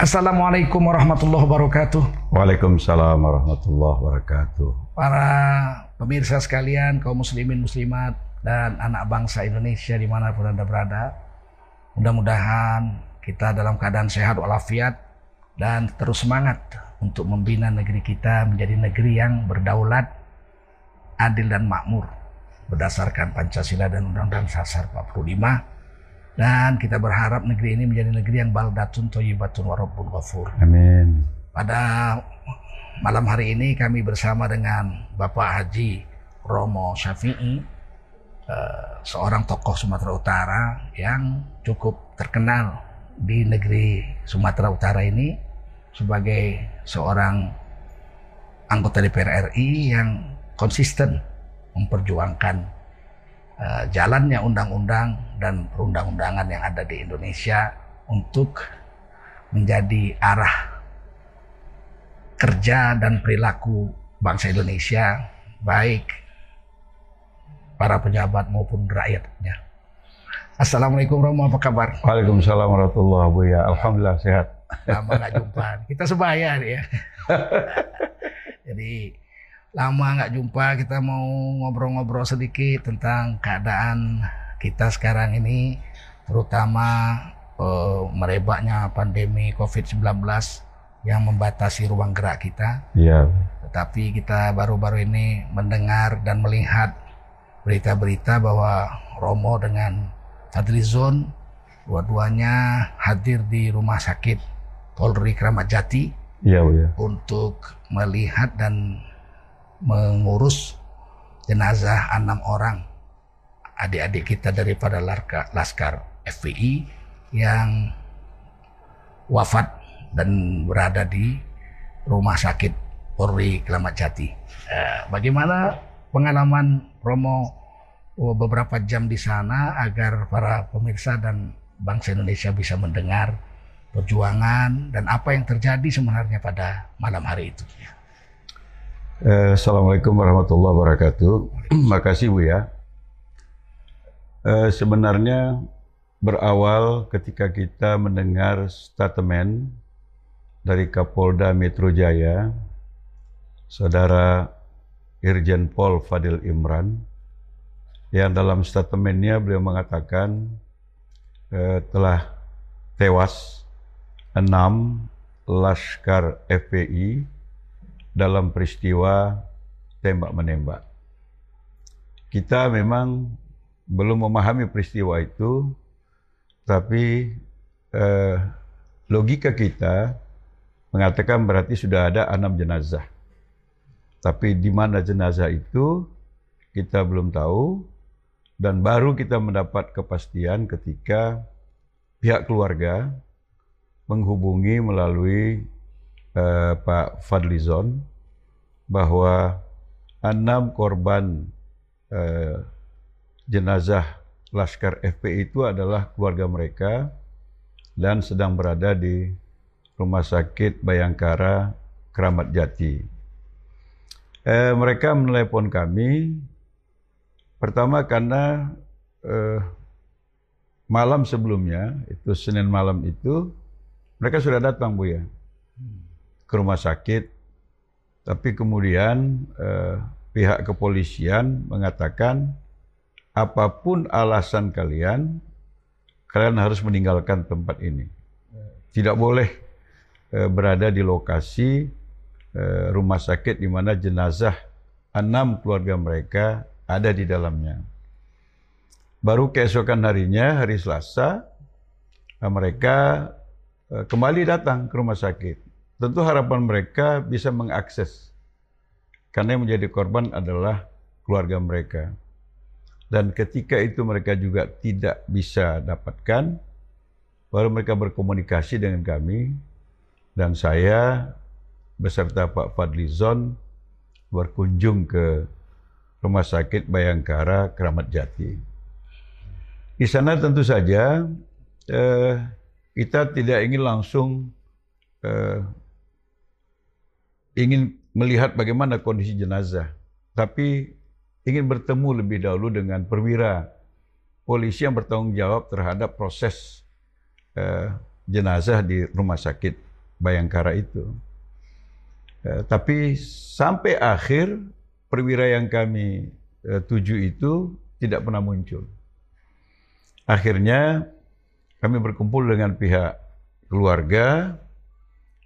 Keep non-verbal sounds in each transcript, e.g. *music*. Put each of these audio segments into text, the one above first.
Assalamualaikum warahmatullahi wabarakatuh. Waalaikumsalam warahmatullahi wabarakatuh. Para pemirsa sekalian, kaum muslimin muslimat dan anak bangsa Indonesia di mana pun anda berada, mudah-mudahan kita dalam keadaan sehat walafiat dan terus semangat untuk membina negeri kita menjadi negeri yang berdaulat, adil dan makmur berdasarkan Pancasila dan Undang-Undang Dasar 45 dan kita berharap negeri ini menjadi negeri yang baldatun toyibatun warabun ghafur. Amin. Pada malam hari ini kami bersama dengan Bapak Haji Romo Syafi'i, eh, seorang tokoh Sumatera Utara yang cukup terkenal di negeri Sumatera Utara ini sebagai seorang anggota DPR RI yang konsisten memperjuangkan uh, jalannya undang-undang dan perundang-undangan yang ada di Indonesia untuk menjadi arah kerja dan perilaku bangsa Indonesia baik para pejabat maupun rakyatnya. Assalamualaikum Romo, apa kabar? Waalaikumsalam warahmatullahi wabarakatuh. Alhamdulillah sehat. Lama nggak jumpa. Kita sebaya ya. *laughs* Jadi lama nggak jumpa kita mau ngobrol-ngobrol sedikit tentang keadaan kita sekarang ini terutama uh, merebaknya pandemi COVID-19 yang membatasi ruang gerak kita. Iya. Tetapi kita baru-baru ini mendengar dan melihat berita-berita bahwa Romo dengan Fadlizon dua-duanya hadir di rumah sakit Polri Kramat Jati Iya, Bu ya. untuk melihat dan mengurus jenazah enam orang adik-adik kita daripada Laskar FPI yang wafat dan berada di rumah sakit Polri Keramat Jati. Eh, bagaimana pengalaman Romo beberapa jam di sana agar para pemirsa dan bangsa Indonesia bisa mendengar perjuangan dan apa yang terjadi sebenarnya pada malam hari itu. Eh, Assalamualaikum warahmatullahi wabarakatuh. *clears throat* Makasih Bu ya. Eh, sebenarnya berawal ketika kita mendengar statement dari Kapolda Metro Jaya, Saudara Irjen Pol Fadil Imran, yang dalam statementnya beliau mengatakan eh, telah tewas enam Laskar FPI dalam peristiwa tembak menembak. Kita memang belum memahami peristiwa itu, tapi eh, logika kita mengatakan berarti sudah ada enam jenazah. Tapi di mana jenazah itu kita belum tahu dan baru kita mendapat kepastian ketika pihak keluarga menghubungi melalui uh, Pak Fadlizon bahwa enam korban uh, jenazah Laskar FPI itu adalah keluarga mereka dan sedang berada di Rumah Sakit Bayangkara Keramat Jati. Eh, mereka menelepon kami pertama karena eh, malam sebelumnya itu Senin malam itu mereka sudah datang bu ya ke rumah sakit, tapi kemudian eh, pihak kepolisian mengatakan apa pun alasan kalian, kalian harus meninggalkan tempat ini. Tidak boleh eh, berada di lokasi eh, rumah sakit di mana jenazah enam keluarga mereka ada di dalamnya. Baru keesokan harinya, hari Selasa, mereka eh, kembali datang ke rumah sakit. Tentu harapan mereka bisa mengakses. Karena yang menjadi korban adalah keluarga mereka. Dan ketika itu mereka juga tidak bisa dapatkan, baru mereka berkomunikasi dengan kami, dan saya beserta Pak Fadlizon berkunjung ke Rumah Sakit Bayangkara Keramat Jati. Di sana tentu saja eh, kita tidak ingin langsung eh, ingin melihat bagaimana kondisi jenazah, tapi ingin bertemu lebih dahulu dengan perwira polisi yang bertanggung jawab terhadap proses uh, jenazah di rumah sakit Bayangkara itu. Eh, tapi sampai akhir perwira yang kami eh, tuju itu tidak pernah muncul. Akhirnya kami berkumpul dengan pihak keluarga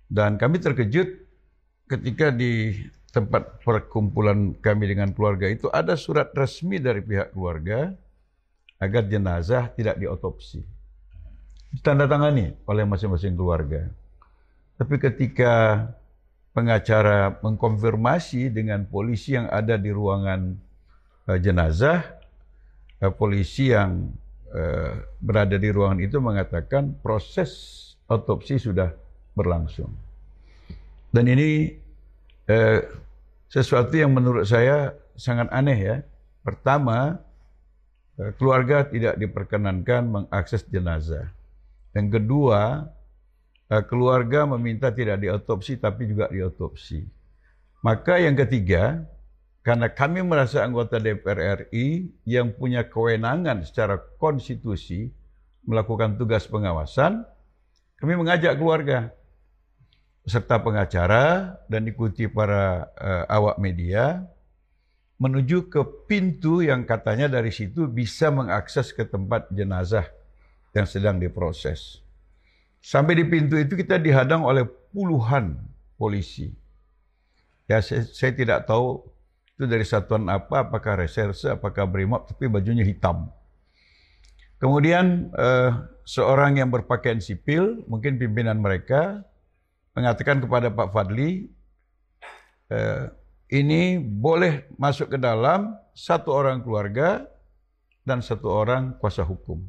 dan kami terkejut ketika di tempat perkumpulan kami dengan keluarga itu ada surat resmi dari pihak keluarga agar jenazah tidak diotopsi. Tanda tangani oleh masing-masing keluarga. Tapi ketika pengacara mengkonfirmasi dengan polisi yang ada di ruangan uh, jenazah, uh, polisi yang uh, berada di ruangan itu mengatakan proses otopsi sudah berlangsung. Dan ini uh, sesuatu yang menurut saya sangat aneh ya. Pertama, eh, keluarga tidak diperkenankan mengakses jenazah. Yang kedua, eh, keluarga meminta tidak diotopsi tapi juga diotopsi. Maka yang ketiga, karena kami merasa anggota DPR RI yang punya kewenangan secara konstitusi melakukan tugas pengawasan, kami mengajak keluarga serta pengacara dan ikuti para uh, awak media menuju ke pintu yang katanya dari situ bisa mengakses ke tempat jenazah yang sedang diproses. Sampai di pintu itu kita dihadang oleh puluhan polisi. Ya saya, saya tidak tahu itu dari satuan apa, apakah reserse, apakah brimob, tapi bajunya hitam. Kemudian uh, seorang yang berpakaian sipil, mungkin pimpinan mereka, mengatakan kepada Pak Fadli, eh, ini boleh masuk ke dalam satu orang keluarga dan satu orang kuasa hukum.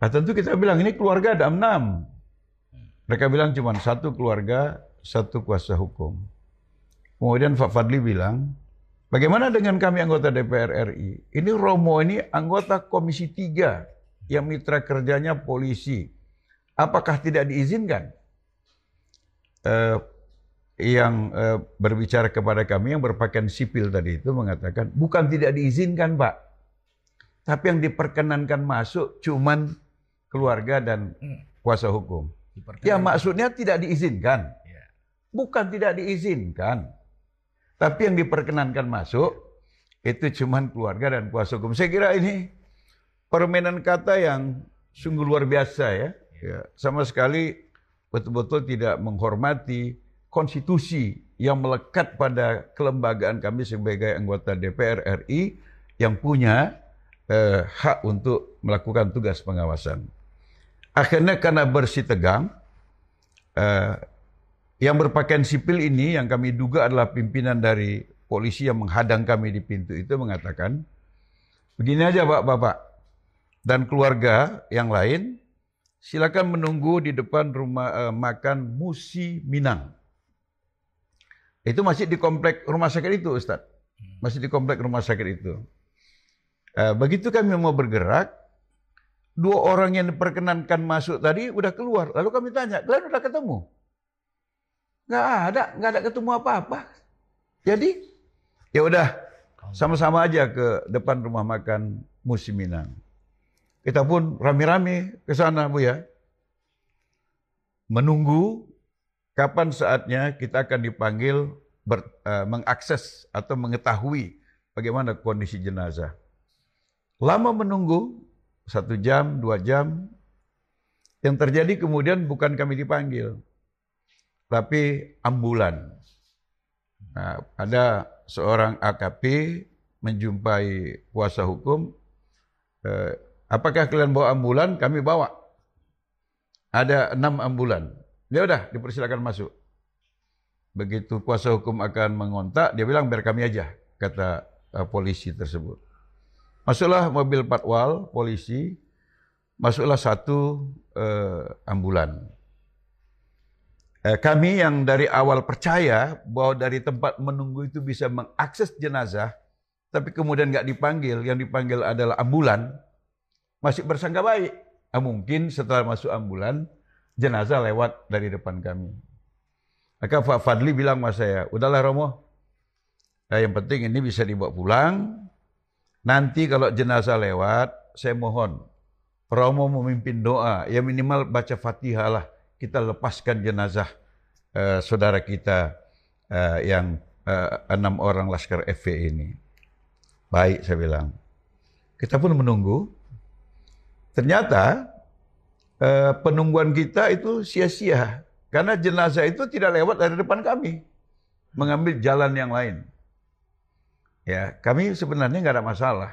Nah tentu kita bilang ini keluarga ada enam. Mereka bilang cuma satu keluarga, satu kuasa hukum. Kemudian Pak Fadli bilang, bagaimana dengan kami anggota DPR RI? Ini Romo ini anggota Komisi 3 yang mitra kerjanya polisi. Apakah tidak diizinkan? Uh, yang uh, berbicara kepada kami yang berpakaian sipil tadi itu mengatakan bukan tidak diizinkan pak, tapi yang diperkenankan masuk cuman keluarga dan kuasa hukum. Ya maksudnya tidak diizinkan, ya. bukan tidak diizinkan, tapi yang diperkenankan masuk itu cuman keluarga dan kuasa hukum. Saya kira ini permainan kata yang sungguh luar biasa ya. ya sama sekali betul-betul tidak menghormati konstitusi yang melekat pada kelembagaan kami sebagai anggota DPR RI yang punya eh, hak untuk melakukan tugas pengawasan. Akhirnya karena bersih tegang, eh, yang berpakaian sipil ini yang kami duga adalah pimpinan dari polisi yang menghadang kami di pintu itu mengatakan, begini aja Bapak-Bapak dan keluarga yang lain, silakan menunggu di depan rumah uh, makan Musi Minang. Itu masih di komplek rumah sakit itu, Ustaz. Masih di komplek rumah sakit itu. Uh, begitu kami mau bergerak, dua orang yang diperkenankan masuk tadi udah keluar. Lalu kami tanya, kalian udah ketemu? Gak ada, gak ada ketemu apa-apa. Jadi, ya udah, sama-sama aja ke depan rumah makan Musi Minang. Kita pun rame-rame ke sana, Bu ya. Menunggu kapan saatnya kita akan dipanggil ber, uh, mengakses atau mengetahui bagaimana kondisi jenazah. Lama menunggu, satu jam, dua jam. Yang terjadi kemudian bukan kami dipanggil, tapi ambulan. Nah, ada seorang AKP menjumpai kuasa hukum, eh, Apakah kalian bawa ambulan? Kami bawa. Ada enam ambulan. Ya udah, dipersilakan masuk. Begitu kuasa hukum akan mengontak, dia bilang biar kami aja, kata uh, polisi tersebut. Masuklah mobil patwal polisi, masuklah satu uh, ambulan. Eh, kami yang dari awal percaya bahwa dari tempat menunggu itu bisa mengakses jenazah, tapi kemudian nggak dipanggil, yang dipanggil adalah ambulan, masih bersangka baik. Nah, mungkin setelah masuk ambulan, jenazah lewat dari depan kami. Maka Pak Fadli bilang sama saya, udahlah Romo, nah, yang penting ini bisa dibawa pulang. Nanti kalau jenazah lewat, saya mohon Romo memimpin doa, ya minimal baca fatihah lah. kita lepaskan jenazah uh, saudara kita uh, yang uh, enam orang Laskar FV ini. Baik, saya bilang. Kita pun menunggu. Ternyata uh, penungguan kita itu sia-sia. Karena jenazah itu tidak lewat dari depan kami. Mengambil jalan yang lain. Ya, kami sebenarnya nggak ada masalah.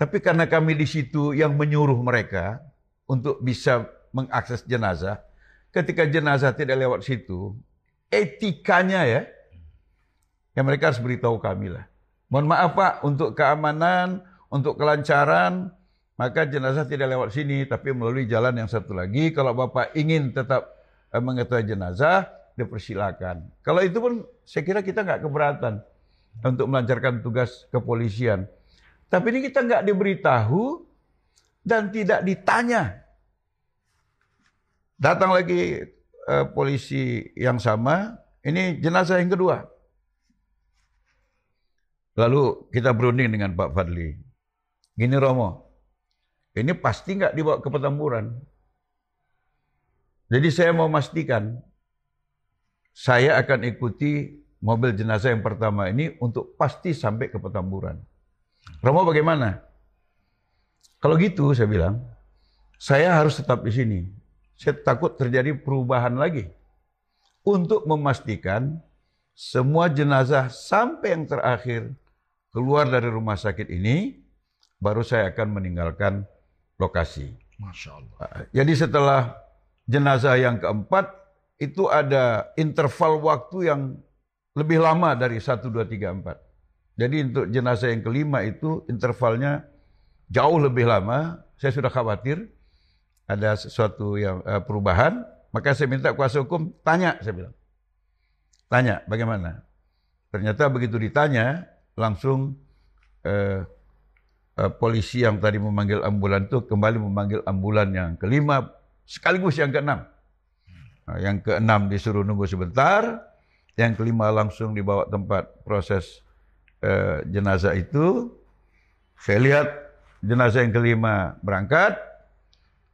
Tapi karena kami di situ yang menyuruh mereka untuk bisa mengakses jenazah, ketika jenazah tidak lewat situ, etikanya ya, ya mereka harus beritahu kami lah. Mohon maaf Pak, untuk keamanan, untuk kelancaran, maka jenazah tidak lewat sini, tapi melalui jalan yang satu lagi. Kalau Bapak ingin tetap eh, mengetahui jenazah, dipersilakan. Kalau itu pun saya kira kita nggak keberatan untuk melancarkan tugas kepolisian. Tapi ini kita nggak diberitahu dan tidak ditanya. Datang lagi uh, polisi yang sama, ini jenazah yang kedua. Lalu kita berunding dengan Pak Fadli. Gini Romo, ini pasti nggak dibawa ke Petamburan. Jadi saya mau memastikan, saya akan ikuti mobil jenazah yang pertama ini untuk pasti sampai ke Petamburan. Romo bagaimana? Kalau gitu saya bilang, saya harus tetap di sini. Saya takut terjadi perubahan lagi. Untuk memastikan semua jenazah sampai yang terakhir keluar dari rumah sakit ini, baru saya akan meninggalkan lokasi. Masya Allah. Ah, jadi setelah jenazah yang keempat, itu ada interval waktu yang lebih lama dari 1, 2, 3, 4. Jadi untuk jenazah yang kelima itu intervalnya jauh lebih lama. Saya sudah khawatir ada sesuatu yang uh, perubahan. Maka saya minta kuasa hukum tanya, saya bilang. Tanya bagaimana? Ternyata begitu ditanya, langsung uh, uh, polisi yang tadi memanggil ambulan itu kembali memanggil ambulan yang kelima, sekaligus yang keenam. Nah, yang keenam disuruh nunggu sebentar, yang kelima langsung dibawa tempat proses eh, jenazah itu, saya lihat jenazah yang kelima berangkat,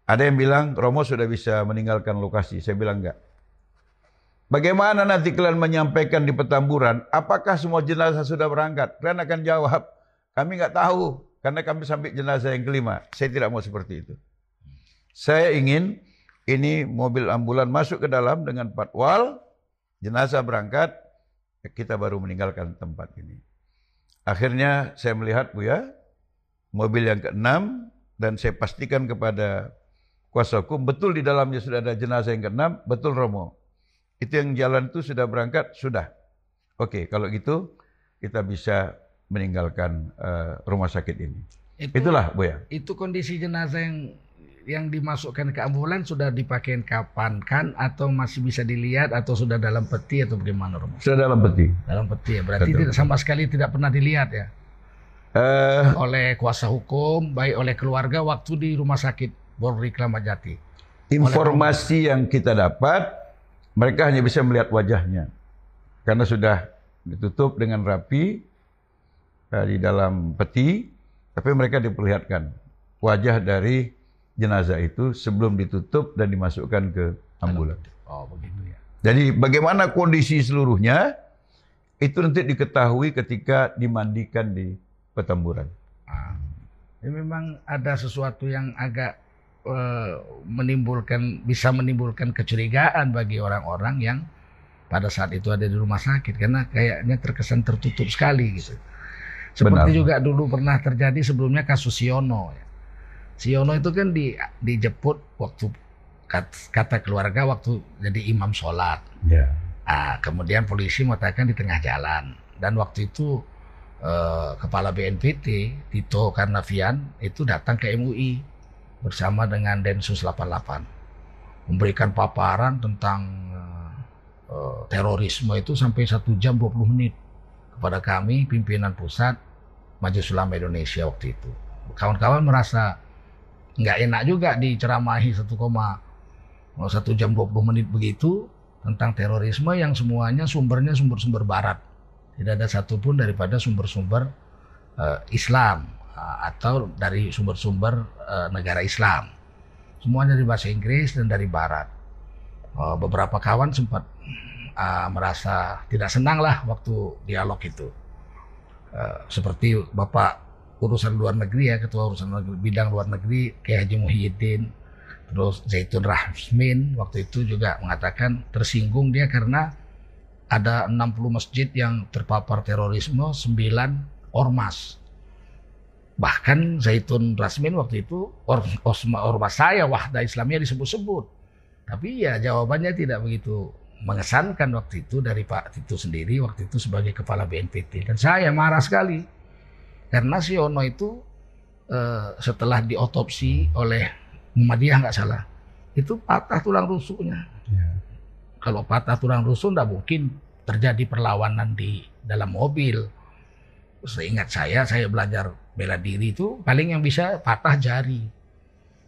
ada yang bilang Romo sudah bisa meninggalkan lokasi. Saya bilang enggak. Bagaimana nanti kalian menyampaikan di petamburan, apakah semua jenazah sudah berangkat? Kalian akan jawab, kami nggak tahu, karena kami sampai jenazah yang kelima. Saya tidak mau seperti itu. Saya ingin ini mobil ambulan masuk ke dalam dengan patwal, jenazah berangkat, kita baru meninggalkan tempat ini. Akhirnya saya melihat Bu ya, mobil yang keenam dan saya pastikan kepada kuasa hukum betul di dalamnya sudah ada jenazah yang keenam, betul Romo. Itu yang jalan itu sudah berangkat, sudah. Oke, kalau gitu kita bisa meninggalkan uh, rumah sakit ini. Itu, Itulah Bu ya. Itu kondisi jenazah yang yang dimasukkan ke ambulan sudah dipakai kapan kan atau masih bisa dilihat atau sudah dalam peti atau bagaimana Romo? Sudah dalam peti. Dalam peti ya. Berarti tidak sama sekali tidak pernah dilihat ya. Uh, oleh kuasa hukum, baik oleh keluarga waktu di rumah sakit Polri Kramat Jati. Informasi yang kita dapat, mereka hanya bisa melihat wajahnya. Karena sudah ditutup dengan rapi di dalam peti, tapi mereka diperlihatkan wajah dari jenazah itu sebelum ditutup dan dimasukkan ke ambulan. Oh, begitu ya. Jadi bagaimana kondisi seluruhnya itu nanti diketahui ketika dimandikan di petamburan. Ah, ini memang ada sesuatu yang agak uh, menimbulkan bisa menimbulkan kecurigaan bagi orang-orang yang pada saat itu ada di rumah sakit karena kayaknya terkesan tertutup sekali gitu. Seperti Benar. juga dulu pernah terjadi sebelumnya kasus Siono ya Si Yono itu kan di dijemput waktu kata keluarga waktu jadi imam sholat. Yeah. Nah, kemudian polisi mengatakan di tengah jalan dan waktu itu eh, kepala BNPT Tito Karnavian itu datang ke MUI bersama dengan Densus 88 memberikan paparan tentang eh, terorisme itu sampai satu jam 20 menit kepada kami pimpinan pusat Majelis Ulama Indonesia waktu itu. Kawan-kawan merasa nggak enak juga diceramahi satu koma satu jam 20 menit begitu tentang terorisme yang semuanya sumbernya sumber-sumber barat. Tidak ada satupun daripada sumber-sumber uh, Islam uh, atau dari sumber-sumber uh, negara Islam. Semuanya dari bahasa Inggris dan dari barat. uh, beberapa kawan sempat uh, merasa tidak senang lah waktu dialog itu. Uh, seperti Bapak urusan luar negeri ya, ketua urusan luar negeri, bidang luar negeri, Kiai Haji Muhyiddin, terus Zaitun Rahmin waktu itu juga mengatakan tersinggung dia karena ada 60 masjid yang terpapar terorisme, 9 ormas. Bahkan Zaitun Rasmin waktu itu or, ormas saya Wahda Islamiyah disebut-sebut. Tapi ya jawabannya tidak begitu mengesankan waktu itu dari Pak Tito sendiri waktu itu sebagai kepala BNPT. Dan saya marah sekali karena si Ono itu eh, setelah diotopsi oleh Muhammadiyah nggak salah itu patah tulang rusuknya. Ya. Kalau patah tulang rusuk tidak mungkin terjadi perlawanan di dalam mobil. Seingat saya, saya belajar bela diri itu paling yang bisa patah jari.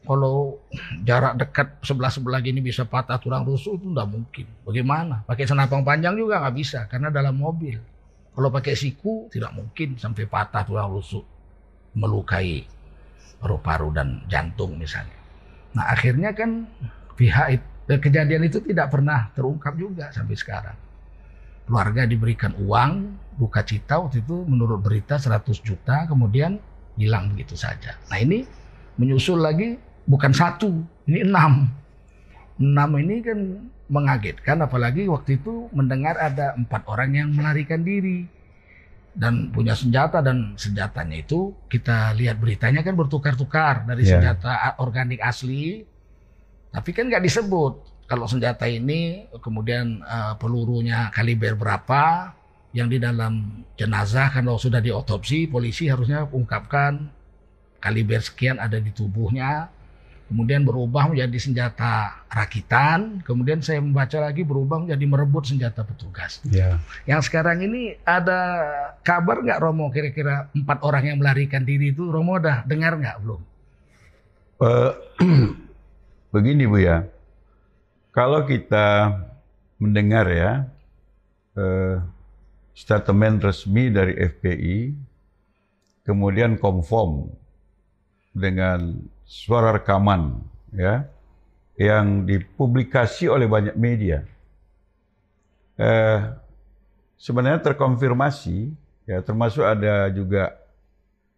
Kalau jarak dekat sebelah sebelah gini bisa patah tulang rusuk itu tidak mungkin. Bagaimana? Pakai senapang panjang juga nggak bisa karena dalam mobil. Kalau pakai siku tidak mungkin sampai patah tulang rusuk melukai paru-paru dan jantung misalnya. Nah akhirnya kan pihak kejadian itu tidak pernah terungkap juga sampai sekarang. Keluarga diberikan uang, duka cita waktu itu menurut berita 100 juta, kemudian hilang begitu saja. Nah ini menyusul lagi bukan satu, ini enam. Enam ini kan mengagetkan, apalagi waktu itu mendengar ada empat orang yang melarikan diri dan punya senjata dan senjatanya itu kita lihat beritanya kan bertukar-tukar dari yeah. senjata organik asli, tapi kan nggak disebut kalau senjata ini kemudian uh, pelurunya kaliber berapa yang di dalam jenazah kalau sudah diotopsi polisi harusnya ungkapkan kaliber sekian ada di tubuhnya kemudian berubah menjadi senjata rakitan kemudian saya membaca lagi berubah menjadi merebut senjata petugas. Yeah. yang sekarang ini ada kabar nggak Romo? Kira-kira empat orang yang melarikan diri itu Romo udah dengar nggak? Belum. Uh, *clears throat* begini Bu ya. Kalau kita mendengar ya eh, statement resmi dari FPI, kemudian konform dengan suara rekaman ya yang dipublikasi oleh banyak media, eh, sebenarnya terkonfirmasi ya termasuk ada juga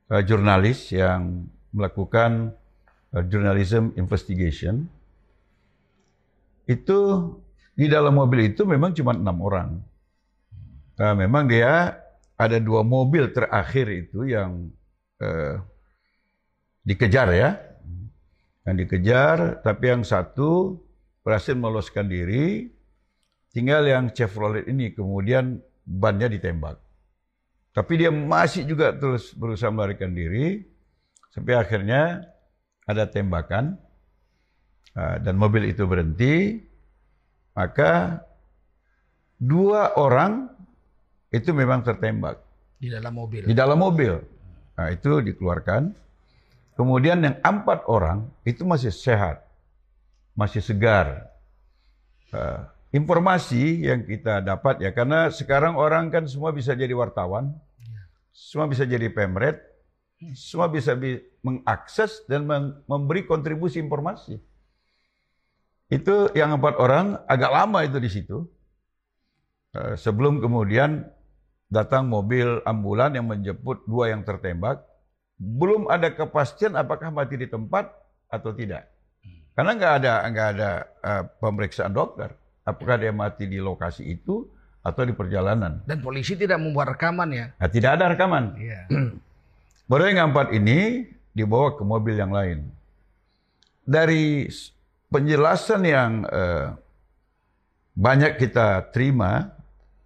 eh, jurnalis yang melakukan eh, journalism investigation. Itu di dalam mobil itu memang cuma enam orang. Nah, memang dia ada dua mobil terakhir itu yang eh, dikejar ya, yang dikejar, tapi yang satu berhasil meloloskan diri, tinggal yang Chevrolet ini kemudian bannya ditembak. Tapi dia masih juga terus berusaha melarikan diri, sampai akhirnya ada tembakan, Ah, dan mobil itu berhenti, maka dua orang itu memang tertembak di dalam mobil. Di dalam mobil, nah, itu dikeluarkan. Kemudian yang empat orang itu masih sehat, masih segar. Uh, informasi yang kita dapat ya, karena sekarang orang kan semua bisa jadi wartawan, ya. semua bisa jadi pemret, semua bisa mengakses dan memberi kontribusi informasi. Itu yang empat orang agak lama itu di situ. Eh, sebelum kemudian datang mobil ambulan yang menjemput dua yang tertembak. Belum ada kepastian apakah mati di tempat atau tidak. Karena nggak ada nggak ada uh, pemeriksaan dokter. Apakah dia mati di lokasi itu atau di perjalanan. Dan polisi tidak membuat rekaman ya? Nah, tidak ada rekaman. Iya. *clears throat* Baru yang empat ini dibawa ke mobil yang lain. Dari penjelasan yang uh, banyak kita terima,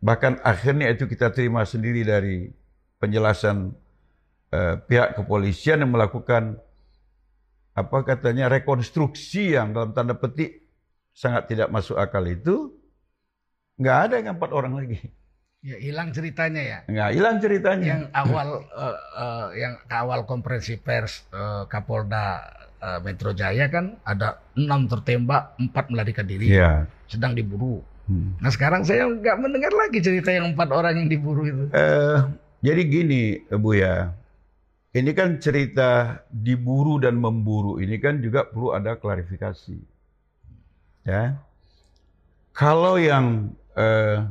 bahkan akhirnya itu kita terima sendiri dari penjelasan uh, pihak kepolisian yang melakukan apa katanya rekonstruksi yang dalam tanda petik sangat tidak masuk akal itu, nggak ada yang empat orang lagi. Ya hilang ceritanya ya. Nggak hilang ceritanya. Yang awal uh, uh, yang awal konferensi pers uh, Kapolda uh, Metro Jaya kan ada enam tertembak, empat melarikan diri, yeah. sedang diburu. Hmm. Nah sekarang saya nggak mendengar lagi cerita yang empat orang yang diburu itu. Uh, jadi gini, Bu ya, ini kan cerita diburu dan memburu ini kan juga perlu ada klarifikasi. Ya, kalau yang eh,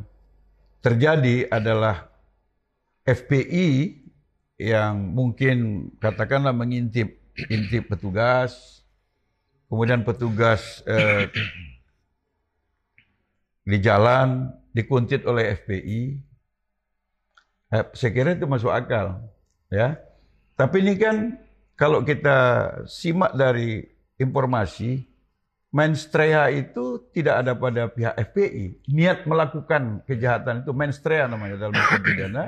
terjadi adalah FPI yang mungkin katakanlah mengintip intip petugas, kemudian petugas eh, di jalan dikuntit oleh FPI, eh, saya kira itu masuk akal, ya. Tapi ini kan kalau kita simak dari informasi, menstrea itu tidak ada pada pihak FPI. Niat melakukan kejahatan itu menstrea namanya dalam hukum pidana.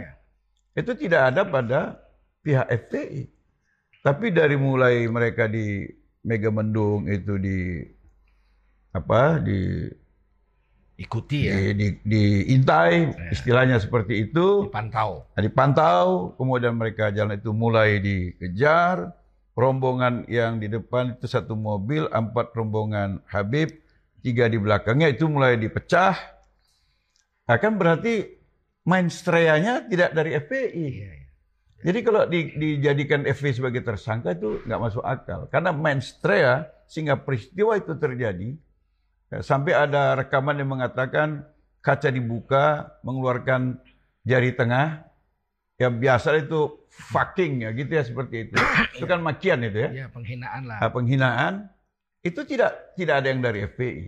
Itu tidak ada pada pihak FPI. Tapi dari mulai mereka di Megamendung itu di apa di ikuti ya di, di, diintai Ya. istilahnya seperti itu dipantau. Nah, dipantau, kemudian mereka jalan itu mulai dikejar. Rombongan yang di depan itu satu mobil, empat rombongan Habib, tiga di belakangnya itu mulai dipecah. Akan berarti mainstreanya tidak dari FPI. Iya, iya. Jadi kalau di- dijadikan FPI sebagai tersangka itu nggak masuk akal. Karena mainstrea sehingga peristiwa itu terjadi, sampai ada rekaman yang mengatakan kaca dibuka, mengeluarkan jari tengah, yang biasa itu fucking ya gitu ya seperti itu. *coughs* Itu kan makian itu ya. Iya, penghinaan lah. Ah, penghinaan itu tidak tidak ada yang dari FPI.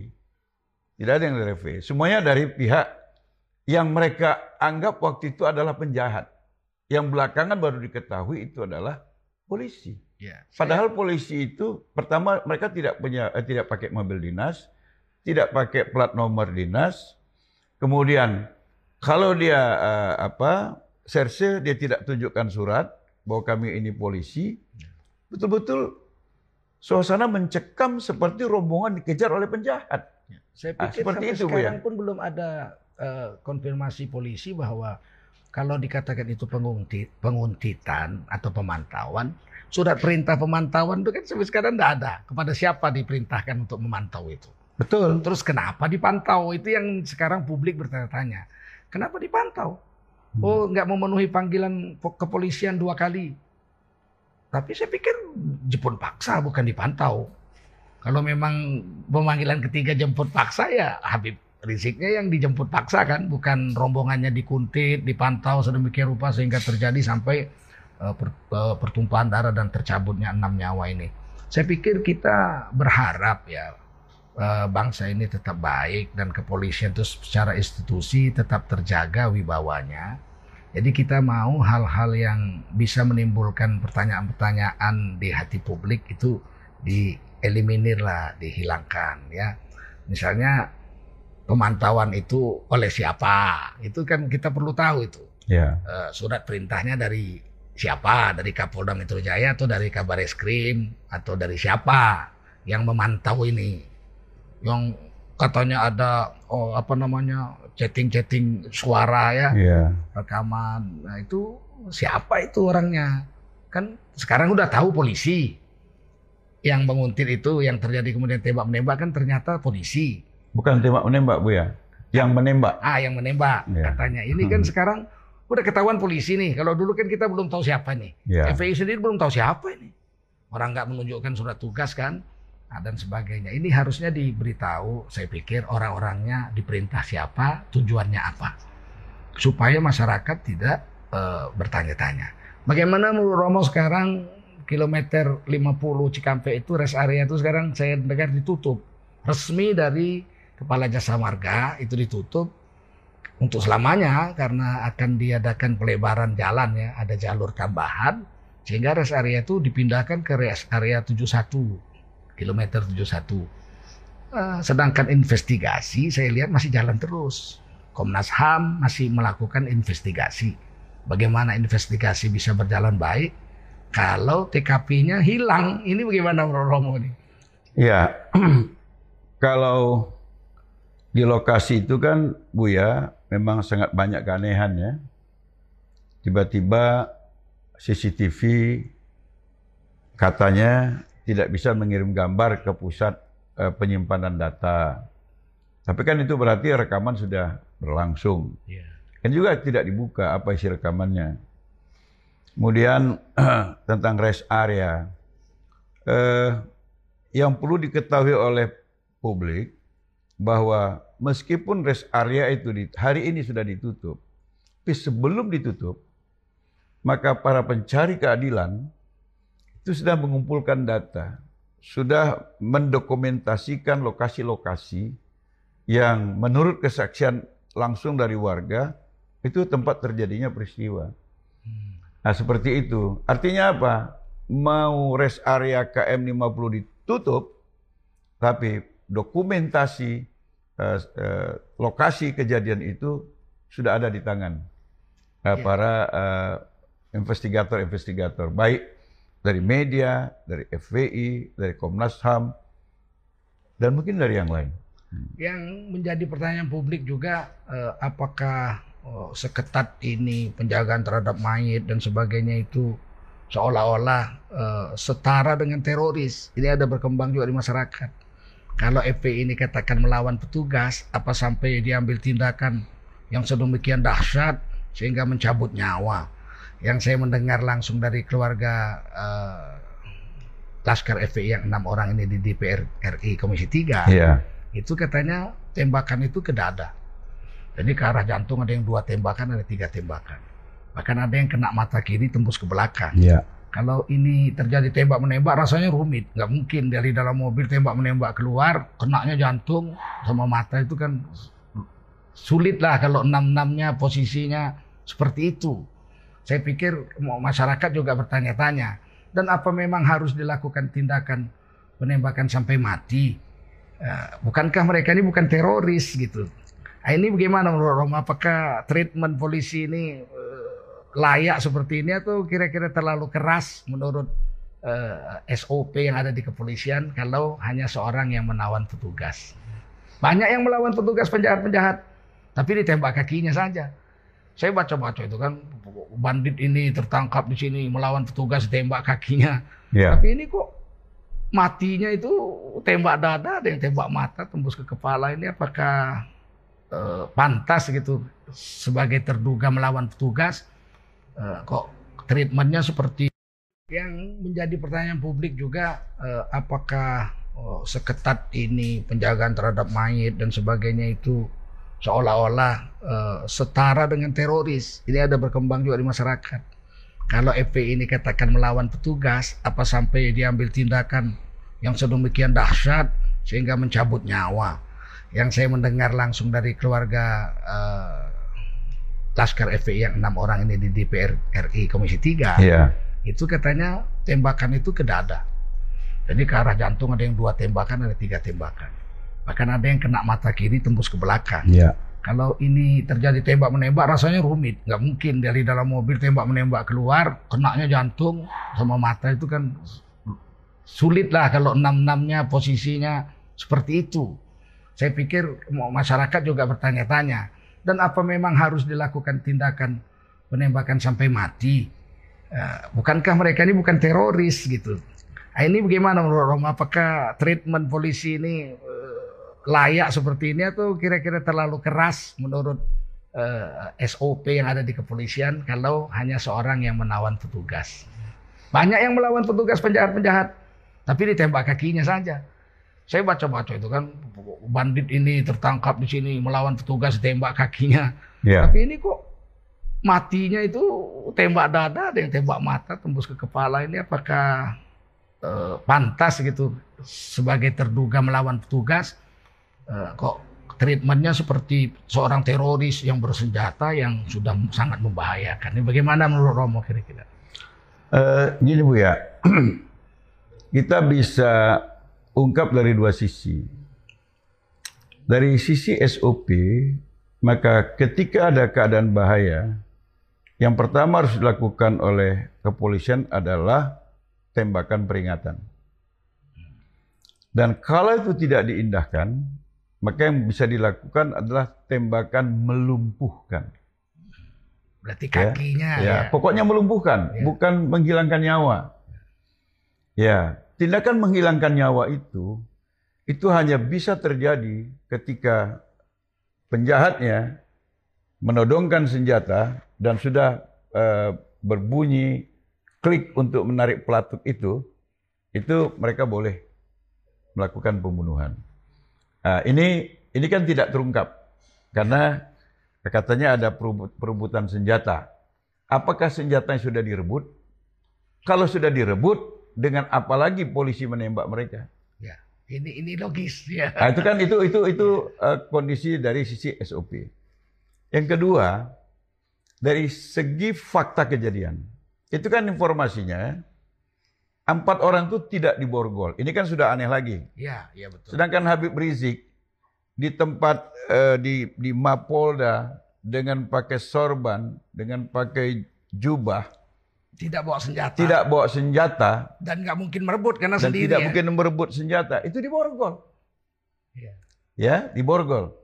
Tidak ada yang dari FPI. Semuanya dari pihak yang mereka anggap waktu itu adalah penjahat. Yang belakangan baru diketahui itu adalah polisi. Iya. Padahal polisi itu pertama mereka tidak punya eh, tidak pakai mobil dinas, tidak pakai plat nomor dinas. Kemudian kalau dia eh, apa serse dia tidak tunjukkan surat bahwa kami ini polisi. Betul-betul suasana mencekam seperti rombongan dikejar oleh penjahat. Saya Ah, pikir seperti sampai itu, Bu, sekarang ya? pun belum ada eh, konfirmasi polisi bahwa kalau dikatakan itu penguntit, penguntitan atau pemantauan, surat perintah pemantauan itu kan sampai sekarang tidak ada. Kepada siapa diperintahkan untuk memantau itu? Betul. Terus kenapa dipantau? Itu yang sekarang publik bertanya-tanya. Kenapa dipantau? Oh, nggak memenuhi panggilan po- kepolisian dua kali. Tapi saya pikir jemput paksa bukan dipantau. Kalau memang pemanggilan ketiga jemput paksa ya Habib Riziknya yang dijemput paksa kan, bukan rombongannya dikuntit, dipantau sedemikian rupa sehingga terjadi sampai eh, per- eh, pertumpahan darah dan tercabutnya enam nyawa ini. Saya pikir kita berharap ya eh, bangsa ini tetap baik dan kepolisian itu secara institusi tetap terjaga wibawanya. Jadi kita mau hal-hal yang bisa menimbulkan pertanyaan-pertanyaan di hati publik itu dieliminir lah, dihilangkan ya. Misalnya pemantauan itu oleh siapa? Itu kan kita perlu tahu itu. Ya. Eh, surat perintahnya dari siapa? Dari Kapolda Metro Jaya atau dari Kabar Eskrim atau dari siapa yang memantau ini? Yang katanya ada oh, apa namanya chatting-chatting suara ya, Ya. rekaman. Nah itu siapa itu orangnya? Kan sekarang udah tahu polisi yang menguntit itu yang terjadi kemudian tembak menembak kan ternyata polisi. Bukan tembak menembak Bu ya. Yang menembak. Ah yang menembak Ya. katanya. Ini kan Hmm. sekarang udah ketahuan polisi nih. Kalau dulu kan kita belum tahu siapa nih. Ya. FPI sendiri belum tahu siapa ini. Orang nggak menunjukkan surat tugas kan. Nah, dan sebagainya. Ini harusnya diberitahu, saya pikir orang-orangnya diperintah siapa, tujuannya apa. Supaya masyarakat tidak eh, bertanya-tanya. Bagaimana menurut Romo sekarang kilometer 50 Cikampek itu rest area itu sekarang saya dengar ditutup. Resmi dari Kepala Jasa Marga itu ditutup untuk selamanya karena akan diadakan pelebaran jalan ya, ada jalur tambahan sehingga rest area itu dipindahkan ke rest area 71 kilometer 71. Eh, sedangkan investigasi saya lihat masih jalan terus. Komnas HAM masih melakukan investigasi. Bagaimana investigasi bisa berjalan baik kalau TKP-nya hilang? Ini bagaimana Bro Romo ini? Ya, *clears throat* kalau di lokasi itu kan Bu ya, memang sangat banyak keanehan ya. Tiba-tiba CCTV katanya tidak bisa mengirim gambar ke pusat eh, penyimpanan data. Tapi kan itu berarti rekaman sudah berlangsung. Iya. Kan juga tidak dibuka apa isi rekamannya. Kemudian *clears throat* tentang rest area. Eh, yang perlu diketahui oleh publik bahwa meskipun rest area itu di, hari ini sudah ditutup, tapi sebelum ditutup, maka para pencari keadilan itu sudah mengumpulkan data, sudah mendokumentasikan lokasi-lokasi yang menurut kesaksian langsung dari warga itu tempat terjadinya peristiwa. Nah, seperti itu. Artinya apa? Mau rest area KM 50 ditutup, tapi dokumentasi uh, uh, lokasi kejadian itu sudah ada di tangan uh, para uh, investigator-investigator, baik dari media, dari FPI, dari Komnas HAM, dan mungkin dari yang lain. Yang menjadi pertanyaan publik juga, uh, apakah uh, seketat ini penjagaan terhadap mayat dan sebagainya itu seolah-olah uh, setara dengan teroris. Ini ada berkembang juga di masyarakat. Kalau FPI ini katakan melawan petugas, apa sampai diambil tindakan yang sedemikian dahsyat sehingga mencabut nyawa. Yang saya mendengar langsung dari keluarga uh, Laskar FPI yang enam orang ini di DPR RI Komisi 3, yeah. itu katanya tembakan itu ke dada. Jadi ke arah jantung ada yang dua tembakan, ada tiga tembakan. Bahkan ada yang kena mata kiri tembus ke belakang. Yeah. Kalau ini terjadi tembak menembak rasanya rumit, nggak mungkin dari dalam mobil tembak menembak keluar, kenaknya jantung sama mata itu kan sulit lah kalau enam enamnya posisinya seperti itu. Saya pikir masyarakat juga bertanya-tanya dan apa memang harus dilakukan tindakan penembakan sampai mati? Ya, bukankah mereka ini bukan teroris gitu? Nah, ini bagaimana menurut Rom? Apakah treatment polisi ini layak seperti ini atau kira-kira terlalu keras menurut uh, eh, SOP yang ada di kepolisian kalau hanya seorang yang menawan petugas. Banyak yang melawan petugas penjahat-penjahat, tapi ditembak kakinya saja. Saya baca-baca itu kan bandit ini tertangkap di sini melawan petugas tembak kakinya. Yeah. Tapi ini kok matinya itu tembak dada, ada yang tembak mata, tembus ke kepala ini apakah uh, pantas gitu sebagai terduga melawan petugas uh, kok treatmentnya seperti yang menjadi pertanyaan publik juga uh, apakah oh, seketat ini penjagaan terhadap mayat dan sebagainya itu seolah-olah uh, setara dengan teroris. Ini ada berkembang juga di masyarakat. Kalau FPI ini katakan melawan petugas, apa sampai diambil tindakan yang sedemikian dahsyat sehingga mencabut nyawa. Yang saya mendengar langsung dari keluarga uh, Laskar FPI yang enam orang ini di DPR RI Komisi 3 yeah. itu katanya tembakan itu ke dada. Jadi ke arah jantung ada yang dua tembakan, ada tiga tembakan. Bahkan ada yang kena mata kiri tembus ke belakang. Yeah. Kalau ini terjadi tembak menembak rasanya rumit, nggak mungkin dari dalam mobil tembak menembak keluar, kenaknya jantung sama mata itu kan sulit lah kalau enam enamnya posisinya seperti itu. Saya pikir masyarakat juga bertanya-tanya dan apa memang harus dilakukan tindakan penembakan sampai mati? Uh, bukankah mereka ini bukan teroris gitu? Nah, ini bagaimana menurut Rom? Apakah treatment polisi ini uh, layak seperti ini atau kira-kira terlalu keras menurut uh, eh, SOP yang ada di kepolisian kalau hanya seorang yang menawan petugas? Banyak yang melawan petugas penjahat-penjahat, tapi ditembak kakinya saja. Saya baca-baca itu kan bandit ini tertangkap di sini melawan petugas tembak kakinya. Yeah. Tapi ini kok matinya itu tembak dada, ada yang tembak mata, tembus ke kepala. Ini apakah uh, pantas gitu sebagai terduga melawan petugas? Uh, kok treatmentnya seperti seorang teroris yang bersenjata yang sudah sangat membahayakan. Ini bagaimana menurut Romo kira-kira? Uh, gini Bu ya, *clears throat* kita bisa ungkap dari dua sisi. Dari sisi SOP, maka ketika ada keadaan bahaya, yang pertama harus dilakukan oleh kepolisian adalah tembakan peringatan. Dan kalau itu tidak diindahkan, maka yang bisa dilakukan adalah tembakan melumpuhkan. Berarti kakinya ya. ya. ya. Pokoknya melumpuhkan, ya. bukan menghilangkan nyawa. Ya, tindakan menghilangkan nyawa itu itu hanya bisa terjadi ketika penjahatnya menodongkan senjata dan sudah uh, berbunyi klik untuk menarik pelatuk itu, itu mereka boleh melakukan pembunuhan. Uh, ini ini kan tidak terungkap karena katanya ada perebutan senjata. Apakah senjatanya sudah direbut? Kalau sudah direbut, dengan apa lagi polisi menembak mereka? Ya, ini ini logis ya. Nah, itu kan itu itu itu uh, kondisi dari sisi SOP. Yang kedua, dari segi fakta kejadian, itu kan informasinya empat orang itu tidak diborgol. Ini kan sudah aneh lagi. Iya, iya betul. Sedangkan Habib Rizik di tempat uh, di di Mapolda dengan pakai sorban, dengan pakai jubah, tidak bawa senjata, tidak bawa senjata, dan nggak mungkin merebut karena dan sendiri. tidak ya. mungkin merebut senjata, itu diborgol. Ya. Ya, diborgol.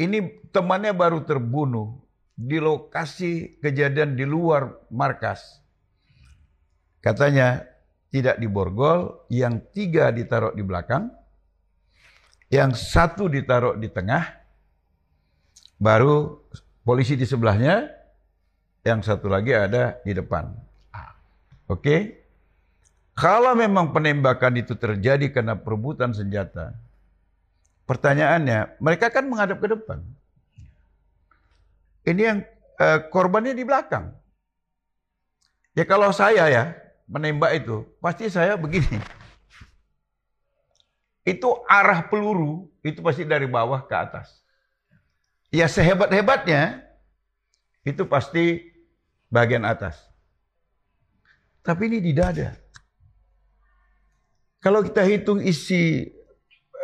Ini temannya baru terbunuh di lokasi kejadian di luar markas. Katanya tidak diborgol, yang tiga ditaruh di belakang, yang satu ditaruh di tengah, baru polisi di sebelahnya, yang satu lagi ada di depan. Oke? Okay? Kalau memang penembakan itu terjadi karena perebutan senjata, pertanyaannya, mereka kan menghadap ke depan. Ini yang eh, korbannya di belakang. Ya kalau saya ya, menembak itu, pasti saya begini. Itu arah peluru, itu pasti dari bawah ke atas. Ya sehebat-hebatnya, itu pasti bagian atas. Tapi ini di dada. Kalau kita hitung isi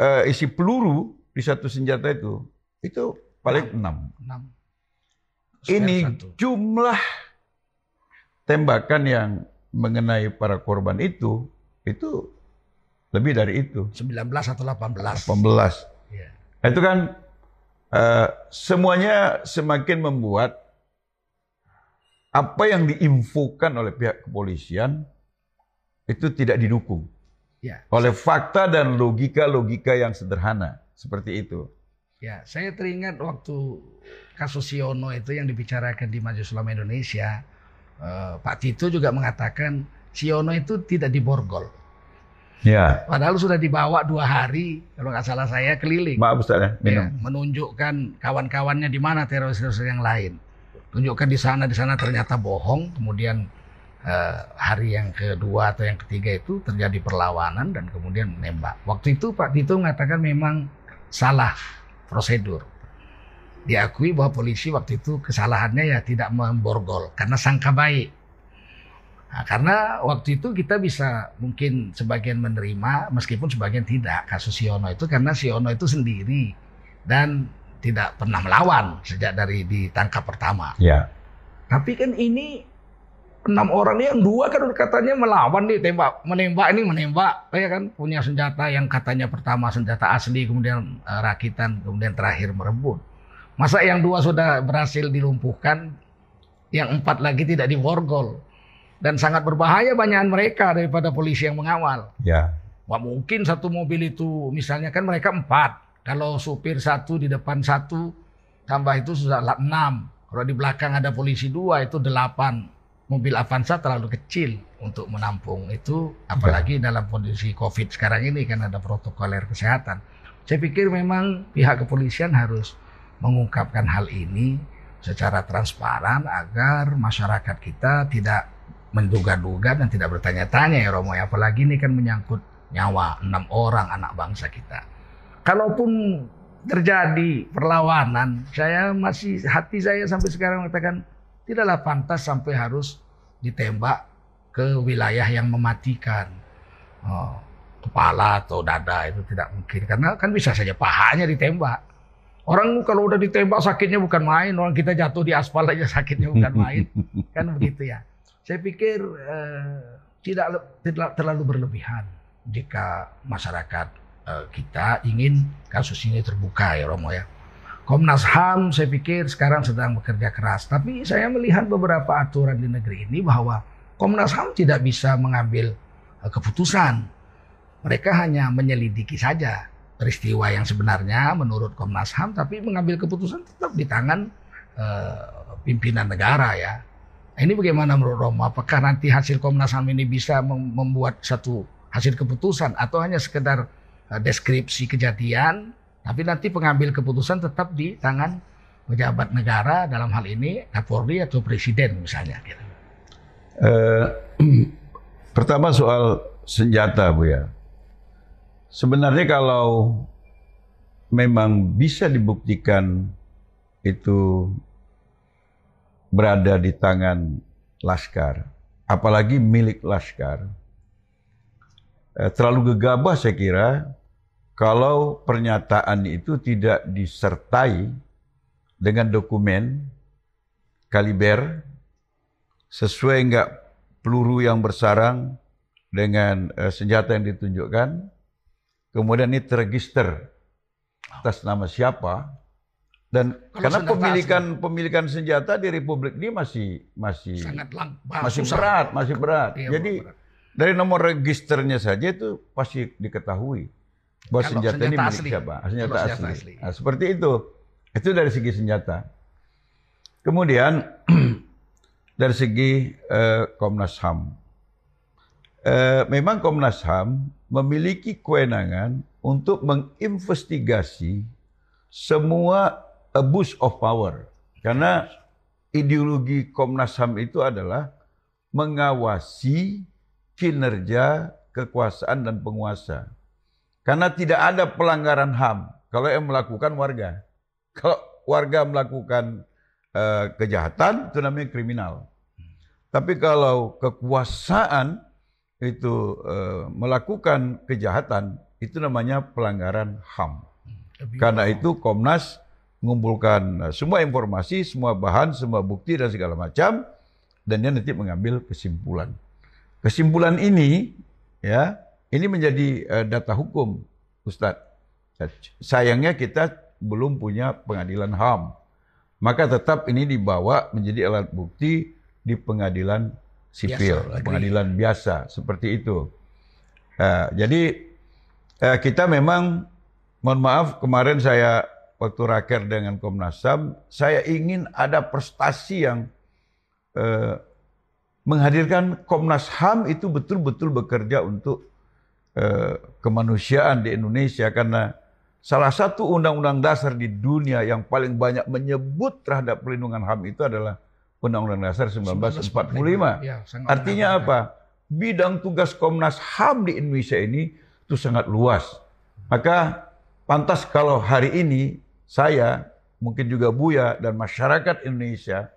uh, isi peluru di satu senjata itu, itu paling enam. enam. Ini jumlah tembakan yang mengenai para korban itu itu lebih dari itu. 19 atau 18. 18. Ya. Itu kan uh, semuanya semakin membuat apa yang diinfokan oleh pihak kepolisian itu tidak didukung. Ya. Oleh fakta dan logika-logika yang sederhana seperti itu. Ya, saya teringat waktu kasus Siono itu yang dibicarakan di Majelis Ulama Indonesia, Eh, Pak Tito juga mengatakan Siono itu tidak diborgol. Ya. Padahal sudah dibawa dua hari, kalau nggak salah saya keliling. Maaf Ustaz ya, minum. Ya, menunjukkan kawan-kawannya di mana teroris-teroris yang lain. Tunjukkan di sana, di sana ternyata bohong. Kemudian eh, hari yang kedua atau yang ketiga itu terjadi perlawanan dan kemudian menembak. Waktu itu Pak Tito mengatakan memang salah prosedur diakui bahwa polisi waktu itu kesalahannya ya tidak memborgol karena sangka baik. Nah, karena waktu itu kita bisa mungkin sebagian menerima meskipun sebagian tidak kasus Siono itu karena Siono itu sendiri dan tidak pernah melawan sejak dari ditangkap pertama. Ya. Tapi kan ini enam orang yang dua kan katanya melawan nih tembak menembak ini menembak ya kan punya senjata yang katanya pertama senjata asli kemudian uh, rakitan kemudian terakhir merebut. Masa yang dua sudah berhasil dilumpuhkan, yang empat lagi tidak diborgol. Dan sangat berbahaya banyakan mereka daripada polisi yang mengawal. Ya. Wah mungkin satu mobil itu, misalnya kan mereka empat. Kalau supir satu di depan satu, tambah itu sudah enam. Kalau di belakang ada polisi dua, itu delapan. Mobil Avanza terlalu kecil untuk menampung itu, apalagi ya. dalam kondisi COVID sekarang ini kan ada protokoler kesehatan. Saya pikir memang pihak kepolisian harus mengungkapkan hal ini secara transparan agar masyarakat kita tidak menduga-duga dan tidak bertanya-tanya ya Romo ya apalagi ini kan menyangkut nyawa enam orang anak bangsa kita. Kalaupun terjadi perlawanan, saya masih hati saya sampai sekarang mengatakan tidaklah pantas sampai harus ditembak ke wilayah yang mematikan. Oh, kepala atau dada itu tidak mungkin karena kan bisa saja pahanya ditembak. Orang kalau udah ditembak sakitnya bukan main, orang kita jatuh di aspal aja sakitnya bukan *laughs* main, kan begitu ya. Saya pikir eh, tidak tidak terlalu berlebihan jika masyarakat eh, kita ingin kasus ini terbuka ya Romo ya. Komnas HAM saya pikir sekarang sedang bekerja keras, tapi saya melihat beberapa aturan di negeri ini bahwa Komnas HAM tidak bisa mengambil eh, keputusan. Mereka hanya menyelidiki saja peristiwa yang sebenarnya menurut Komnas HAM, tapi mengambil keputusan tetap di tangan uh, pimpinan negara ya. Nah, ini bagaimana menurut Romo? Apakah nanti hasil Komnas HAM ini bisa membuat satu hasil keputusan atau hanya sekedar uh, deskripsi kejadian Tapi nanti pengambil keputusan tetap di tangan pejabat negara dalam hal ini Kapolri atau Presiden misalnya. Uh, *clears throat* pertama soal senjata Bu ya. Sebenarnya kalau memang bisa dibuktikan itu berada di tangan laskar, apalagi milik laskar, eh, terlalu gegabah saya kira kalau pernyataan itu tidak disertai dengan dokumen kaliber sesuai enggak peluru yang bersarang dengan uh, senjata yang ditunjukkan. Kemudian ini terregister atas nama siapa dan Kalau karena pemilikan asli. pemilikan senjata di Republik ini masih masih Sangat lang, masih susah. berat, masih berat. Iya, Jadi berat. dari nomor registernya saja itu pasti diketahui bahwa senjata, senjata ini milik asli. siapa, senjata, senjata asli. asli. Nah, seperti itu. Itu dari segi senjata. Kemudian *clears throat* dari segi uh, Komnas HAM. Uh, memang Komnas HAM memiliki kewenangan untuk menginvestigasi semua abuse of power. Karena ideologi Komnas HAM itu adalah mengawasi kinerja kekuasaan dan penguasa. Karena tidak ada pelanggaran HAM kalau yang melakukan warga. Kalau warga melakukan uh, kejahatan itu namanya kriminal. Tapi kalau kekuasaan itu uh, melakukan kejahatan itu namanya pelanggaran HAM. Karena itu Komnas mengumpulkan eh, semua informasi, semua bahan, semua bukti dan segala macam dan dia nanti mengambil kesimpulan. Kesimpulan ini ya, ini menjadi uh, data hukum, Ustadz. Sayangnya kita belum punya pengadilan HAM. Maka tetap ini dibawa menjadi alat bukti di pengadilan sipil, biasa, pengadilan biasa seperti itu. Uh, jadi uh, kita memang, mohon maaf kemarin saya waktu raker dengan Komnas HAM, saya ingin ada prestasi yang uh, menghadirkan Komnas HAM itu betul-betul bekerja untuk uh, kemanusiaan di Indonesia karena Salah satu undang-undang dasar di dunia yang paling banyak menyebut terhadap perlindungan HAM itu adalah Undang-Undang Dasar 1945. Ya, Artinya apa? Bidang tugas Komnas HAM di Indonesia ini itu sangat luas. Maka pantas kalau hari ini saya, mungkin juga Buya dan masyarakat Indonesia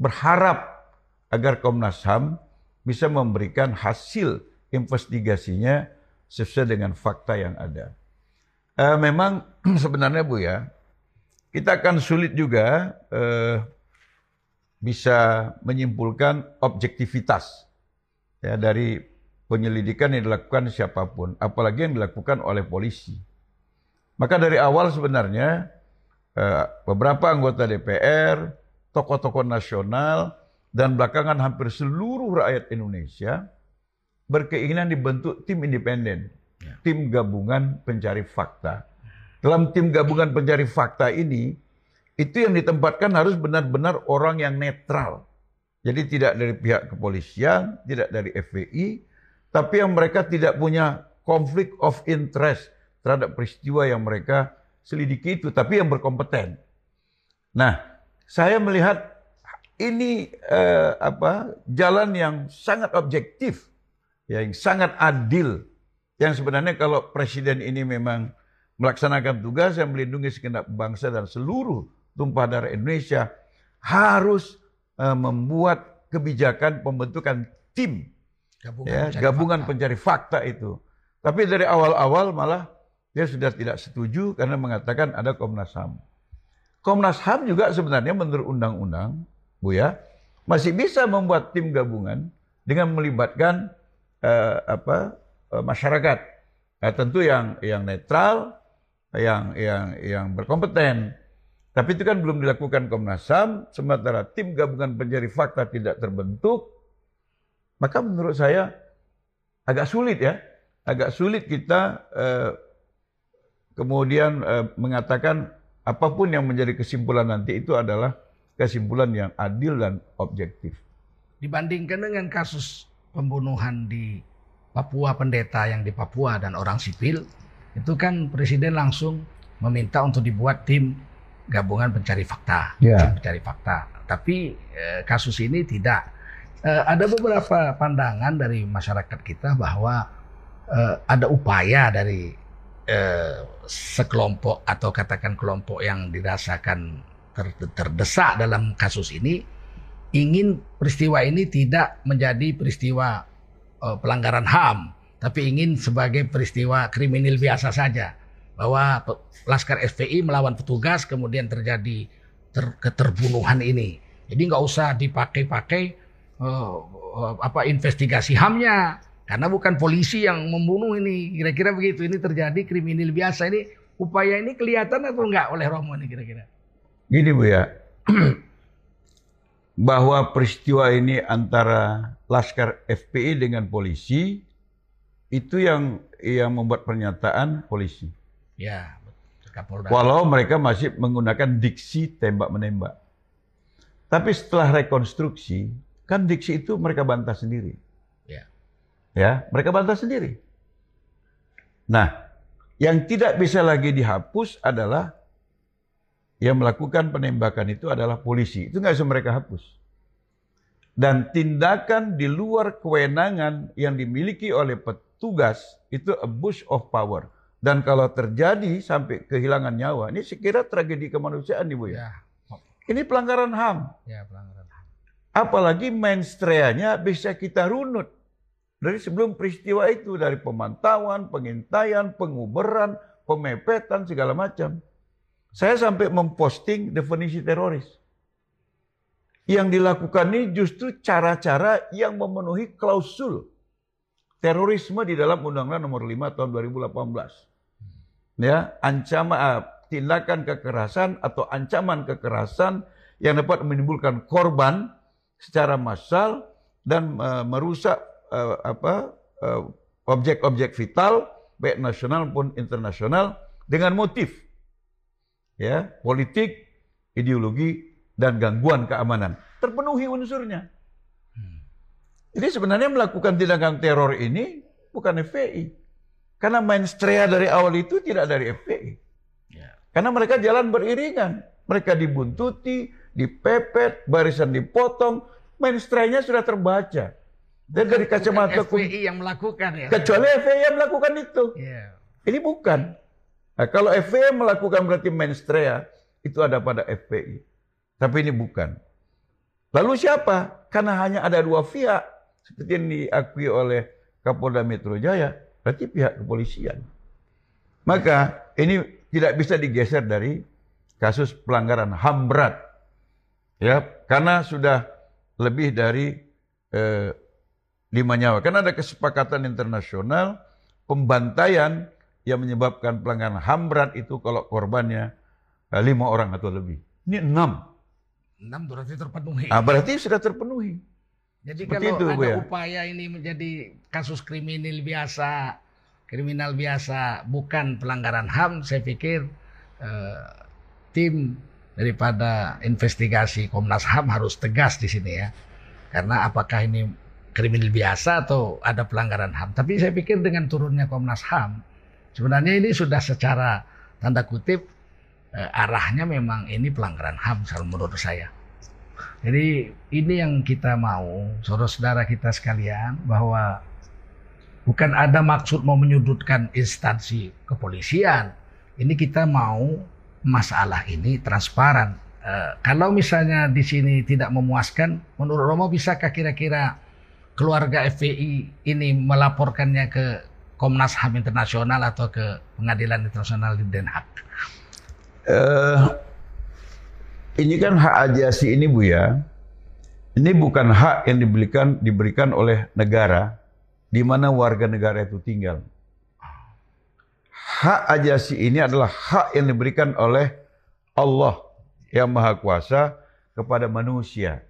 berharap agar Komnas HAM bisa memberikan hasil investigasinya sesuai dengan fakta yang ada. Uh, memang *clears throat* sebenarnya Bu ya, kita akan sulit juga uh, bisa menyimpulkan objektivitas ya dari penyelidikan yang dilakukan siapa pun, apalagi yang dilakukan oleh polisi. Maka dari awal sebenarnya uh, beberapa anggota DPR, tokoh-tokoh nasional, dan belakangan hampir seluruh rakyat Indonesia berkeinginan dibentuk tim independen Ya. tim gabungan pencari fakta. Dalam tim gabungan pencari fakta ini, itu yang ditempatkan harus benar-benar orang yang netral. Jadi tidak dari pihak kepolisian, tidak dari FPI, tapi yang mereka tidak punya konflik of interest terhadap peristiwa yang mereka selidiki itu, tapi yang berkompeten. Nah, saya melihat ini eh, apa jalan yang sangat objektif, yang sangat adil yang sebenarnya kalau presiden ini memang melaksanakan tugas yang melindungi segenap bangsa dan seluruh tumpah darah Indonesia harus uh, membuat kebijakan pembentukan tim gabungan, ya, pencari, gabungan fakta. pencari fakta itu. Tapi dari awal-awal malah dia sudah tidak setuju karena mengatakan ada Komnas HAM. Komnas HAM juga sebenarnya menurut undang-undang, Bu ya, masih bisa membuat tim gabungan dengan melibatkan uh, apa Eh, masyarakat. Nah, tentu yang yang netral, yang yang yang berkompeten. Tapi itu kan belum dilakukan Komnas HAM, sementara tim gabungan pencari fakta tidak terbentuk, maka menurut saya agak sulit ya, agak sulit kita eh, kemudian eh, mengatakan apa pun yang menjadi kesimpulan nanti itu adalah kesimpulan yang adil dan objektif. Dibandingkan dengan kasus pembunuhan di Papua pendeta yang di Papua dan orang sipil itu kan presiden langsung meminta untuk dibuat tim gabungan pencari fakta, tim pencari fakta. Tapi eh, kasus ini tidak. Eh, ada beberapa pandangan dari masyarakat kita bahwa eh, ada upaya dari eh, sekelompok atau katakan kelompok yang dirasakan ter- terdesak dalam kasus ini ingin peristiwa ini tidak menjadi peristiwa eh, pelanggaran HAM, tapi ingin sebagai peristiwa kriminal biasa saja. Bahwa Laskar FPI melawan petugas kemudian terjadi ter- keterbunuhan ini. Jadi nggak usah dipakai-pakai eh, eh, apa investigasi HAM-nya karena bukan polisi yang membunuh ini. Kira-kira begitu. Ini terjadi kriminal biasa ini. Upaya ini kelihatan atau enggak oleh Romo ini kira-kira? Gini Bu ya, *clears throat* bahwa peristiwa ini antara Laskar FPI dengan polisi itu yang yang membuat pernyataan polisi. Ya, Kapolda. Walau mereka masih menggunakan diksi tembak menembak. Tapi setelah rekonstruksi, kan diksi itu mereka bantah sendiri. Ya. Ya, mereka bantah sendiri. Nah, yang tidak bisa lagi dihapus adalah yang melakukan penembakan itu adalah polisi. Itu nggak bisa mereka hapus. Dan tindakan di luar kewenangan yang dimiliki oleh petugas itu abuse of power. Dan kalau terjadi sampai kehilangan nyawa, ini sekira tragedi kemanusiaan nih Bu ya. Ya, Ini pelanggaran HAM. ya pelanggaran HAM. Apalagi mainstreanya bisa kita runut. Dari sebelum peristiwa itu, dari pemantauan, pengintaian, penguberan, pemepetan, segala macam. Saya sampai memposting definisi teroris. Yang dilakukan ini justru cara-cara yang memenuhi klausul terorisme di dalam Undang-Undang Nomor 5 Tahun 2018. Ya, ancaman ah, tindakan kekerasan atau ancaman kekerasan yang dapat menimbulkan korban secara massal dan eh, merusak eh, apa eh, objek-objek vital baik nasional maupun internasional dengan motif ya politik, ideologi dan gangguan keamanan terpenuhi unsurnya. Jadi sebenarnya melakukan tindakan teror ini bukan FPI. Karena mainstrea dari awal itu tidak dari FPI. Ya. Karena mereka jalan beriringan. Mereka dibuntuti, dipepet, barisan dipotong. Mainstreanya sudah terbaca. Dan dari kacamata FPI yang melakukan ya. kecuali FPI yang melakukan itu. Iya. Ini bukan. Nah, kalau FPI melakukan berarti mainstrea itu ada pada FPI. Tapi ini bukan. Lalu siapa? Karena hanya ada dua pihak seperti yang diakui oleh Kapolda Metro Jaya, berarti pihak kepolisian. Maka ini tidak bisa digeser dari kasus pelanggaran HAM berat. Ya, karena sudah lebih dari eh, lima nyawa. Karena ada kesepakatan internasional pembantaian yang menyebabkan pelanggaran HAM berat itu kalau korbannya eh, lima orang atau lebih. Ini enam. Enam berarti terpenuhi. Nah, berarti sudah terpenuhi. Jadi Seperti kalau itu, Bu, ada ya. upaya ini menjadi kasus kriminal biasa, kriminal biasa, bukan pelanggaran HAM, saya pikir eh, tim daripada investigasi Komnas HAM harus tegas di sini ya. Karena apakah ini kriminal biasa atau ada pelanggaran HAM. Tapi saya pikir dengan turunnya Komnas HAM, sebenarnya ini sudah secara tanda kutip eh, arahnya memang ini pelanggaran HAM kalau menurut saya. Jadi ini yang kita mau, saudara-saudara kita sekalian, bahwa bukan ada maksud mau menyudutkan instansi kepolisian. Ini kita mau masalah ini transparan. Eh, kalau misalnya di sini tidak memuaskan, menurut Romo bisakah kira-kira keluarga FPI ini melaporkannya ke Komnas HAM Internasional atau ke Pengadilan Internasional di Den Haag? Eh, ini kan hak ajasi ini Bu ya. Ini bukan hak yang diberikan diberikan oleh negara di mana warga negara itu tinggal. Hak ajasi ini adalah hak yang diberikan oleh Allah yang Maha Kuasa kepada manusia.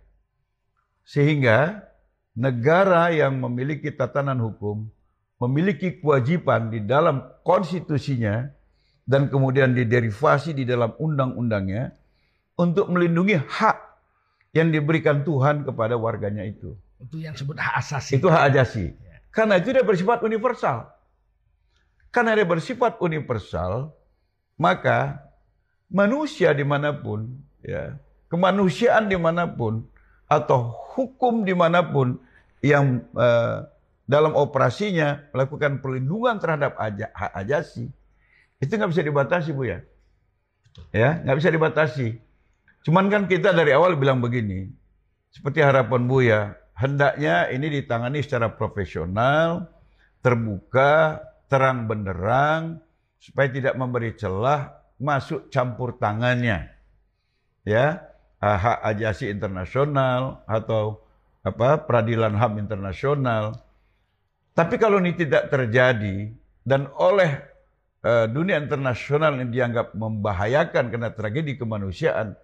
Sehingga negara yang memiliki tatanan hukum memiliki kewajiban di dalam konstitusinya dan kemudian diderivasi di dalam undang-undangnya untuk melindungi hak yang diberikan Tuhan kepada warganya itu. Itu yang disebut hak asasi. Itu hak ajasi. Karena itu dia bersifat universal. Karena dia bersifat universal, maka manusia di mana pun, ya, kemanusiaan di mana pun, atau hukum di mana pun yang uh, dalam operasinya melakukan perlindungan terhadap hak ajasi, itu nggak bisa dibatasi bu ya, ya nggak bisa dibatasi. Cuman kan kita dari awal bilang begini, seperti harapan bu ya, hendaknya ini ditangani secara profesional, terbuka, terang benderang, supaya tidak memberi celah masuk campur tangannya, ya hak ajasi internasional atau apa peradilan HAM internasional. Tapi kalau ini tidak terjadi dan oleh uh, dunia internasional yang dianggap membahayakan karena tragedi kemanusiaan,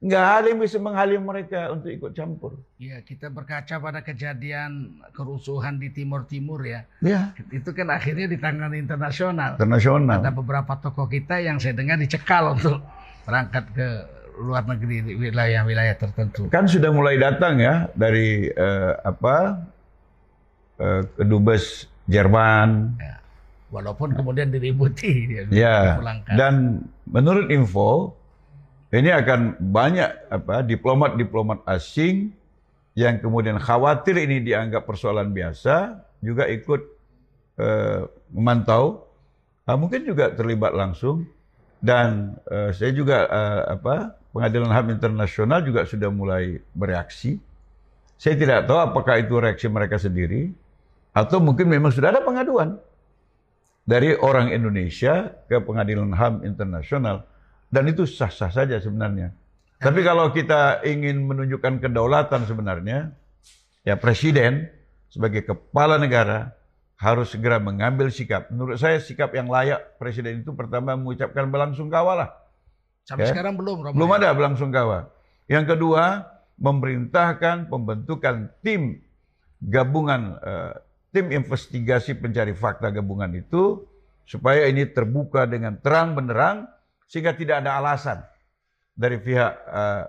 nggak ada yang bisa menghalang mereka untuk ikut campur. Iya, kita berkaca pada kejadian kerusuhan di Timur Timur ya. Iya. Itu kan akhirnya ditangani internasional. Internasional. Ada beberapa tokoh kita yang saya dengar dicekal untuk berangkat ke luar negeri wilayah-wilayah tertentu. Kan sudah mulai datang ya dari uh, apa uh, kedubes Jerman. Ya. Walaupun kemudian diributi dia ya. Dan menurut info ini akan banyak apa diplomat-diplomat asing yang kemudian khawatir ini dianggap persoalan biasa juga ikut uh, memantau. Uh, mungkin juga terlibat langsung dan uh, saya juga uh, apa Pengadilan HAM internasional juga sudah mulai bereaksi. Saya tidak tahu apakah itu reaksi mereka sendiri atau mungkin memang sudah ada pengaduan dari orang Indonesia ke Pengadilan HAM internasional dan itu sah-sah saja sebenarnya. Tapi kalau kita ingin menunjukkan kedaulatan sebenarnya, ya presiden sebagai kepala negara harus segera mengambil sikap. Menurut saya sikap yang layak presiden itu pertama mengucapkan belangsungkawa lah Sampai ya? sekarang belum. Romo. Belum ada belangsungkawa. Yang kedua, memerintahkan pembentukan tim gabungan uh, tim investigasi pencari fakta gabungan itu supaya ini terbuka dengan terang benderang sehingga tidak ada alasan dari pihak uh,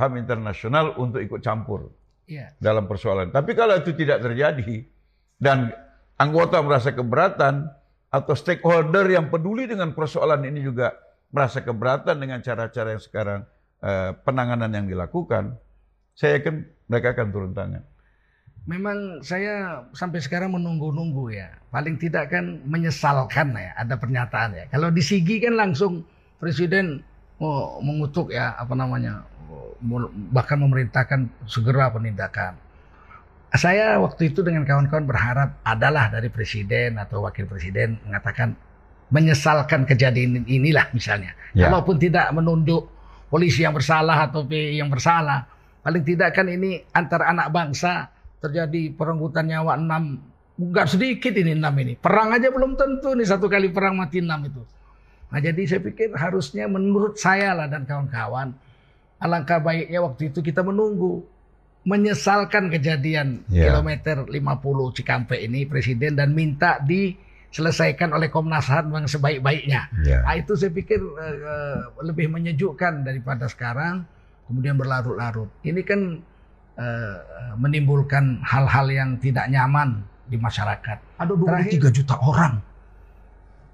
HAM internasional untuk ikut campur ya. dalam persoalan. Tapi kalau itu tidak terjadi dan anggota merasa keberatan atau stakeholder yang peduli dengan persoalan ini juga merasa keberatan dengan cara-cara yang sekarang eh, penanganan yang dilakukan, saya yakin mereka akan turun tangan. Memang saya sampai sekarang menunggu-nunggu ya. Paling tidak kan menyesalkan ya ada pernyataan ya. Kalau di Sigi kan langsung presiden oh, mengutuk ya apa namanya bahkan memerintahkan segera penindakan. Saya waktu itu dengan kawan-kawan berharap adalah dari presiden atau wakil presiden mengatakan menyesalkan kejadian inilah misalnya. Ya. Kalaupun tidak menunduk polisi yang bersalah atau PI yang bersalah, paling tidak kan ini antar anak bangsa terjadi perenggutan nyawa enam, enggak sedikit ini enam ini. Perang aja belum tentu nih satu kali perang mati enam itu. Nah jadi saya pikir harusnya menurut saya lah dan kawan-kawan, alangkah baiknya waktu itu kita menunggu menyesalkan kejadian yeah. kilometer 50 Cikampek ini presiden dan minta di selesaikan oleh Komnas HAM yang sebaik-baiknya. Yeah. Nah, itu saya pikir uh, lebih menyejukkan daripada sekarang kemudian berlarut-larut. Ini kan uh, menimbulkan hal-hal yang tidak nyaman di masyarakat. Ada 23 juta orang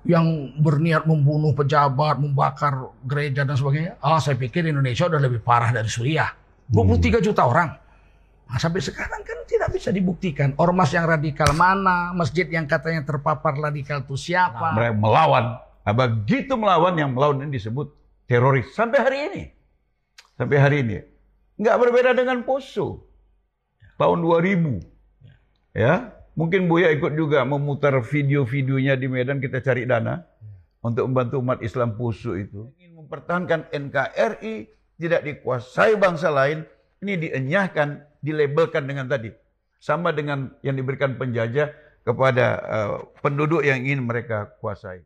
yang berniat membunuh pejabat, membakar gereja dan sebagainya. Ah, saya pikir Indonesia udah lebih parah dari Suriah. 23 hmm. juta orang. Nah, sampai sekarang kan tidak bisa dibuktikan ormas yang radikal mana, masjid yang katanya terpapar radikal itu siapa. Mereka melawan. Nah, begitu melawan yang melawan ini disebut teroris sampai hari ini. Sampai hari ini. Nggak berbeda dengan Poso. Tahun 2000. Ya, mungkin Buya ikut juga memutar video-videonya di Medan kita cari dana untuk membantu umat Islam Poso itu. Ingin mempertahankan NKRI tidak dikuasai bangsa lain, ini dienyahkan dilabelkan dengan tadi. Sama dengan yang diberikan penjajah kepada uh, penduduk yang ingin mereka kuasai.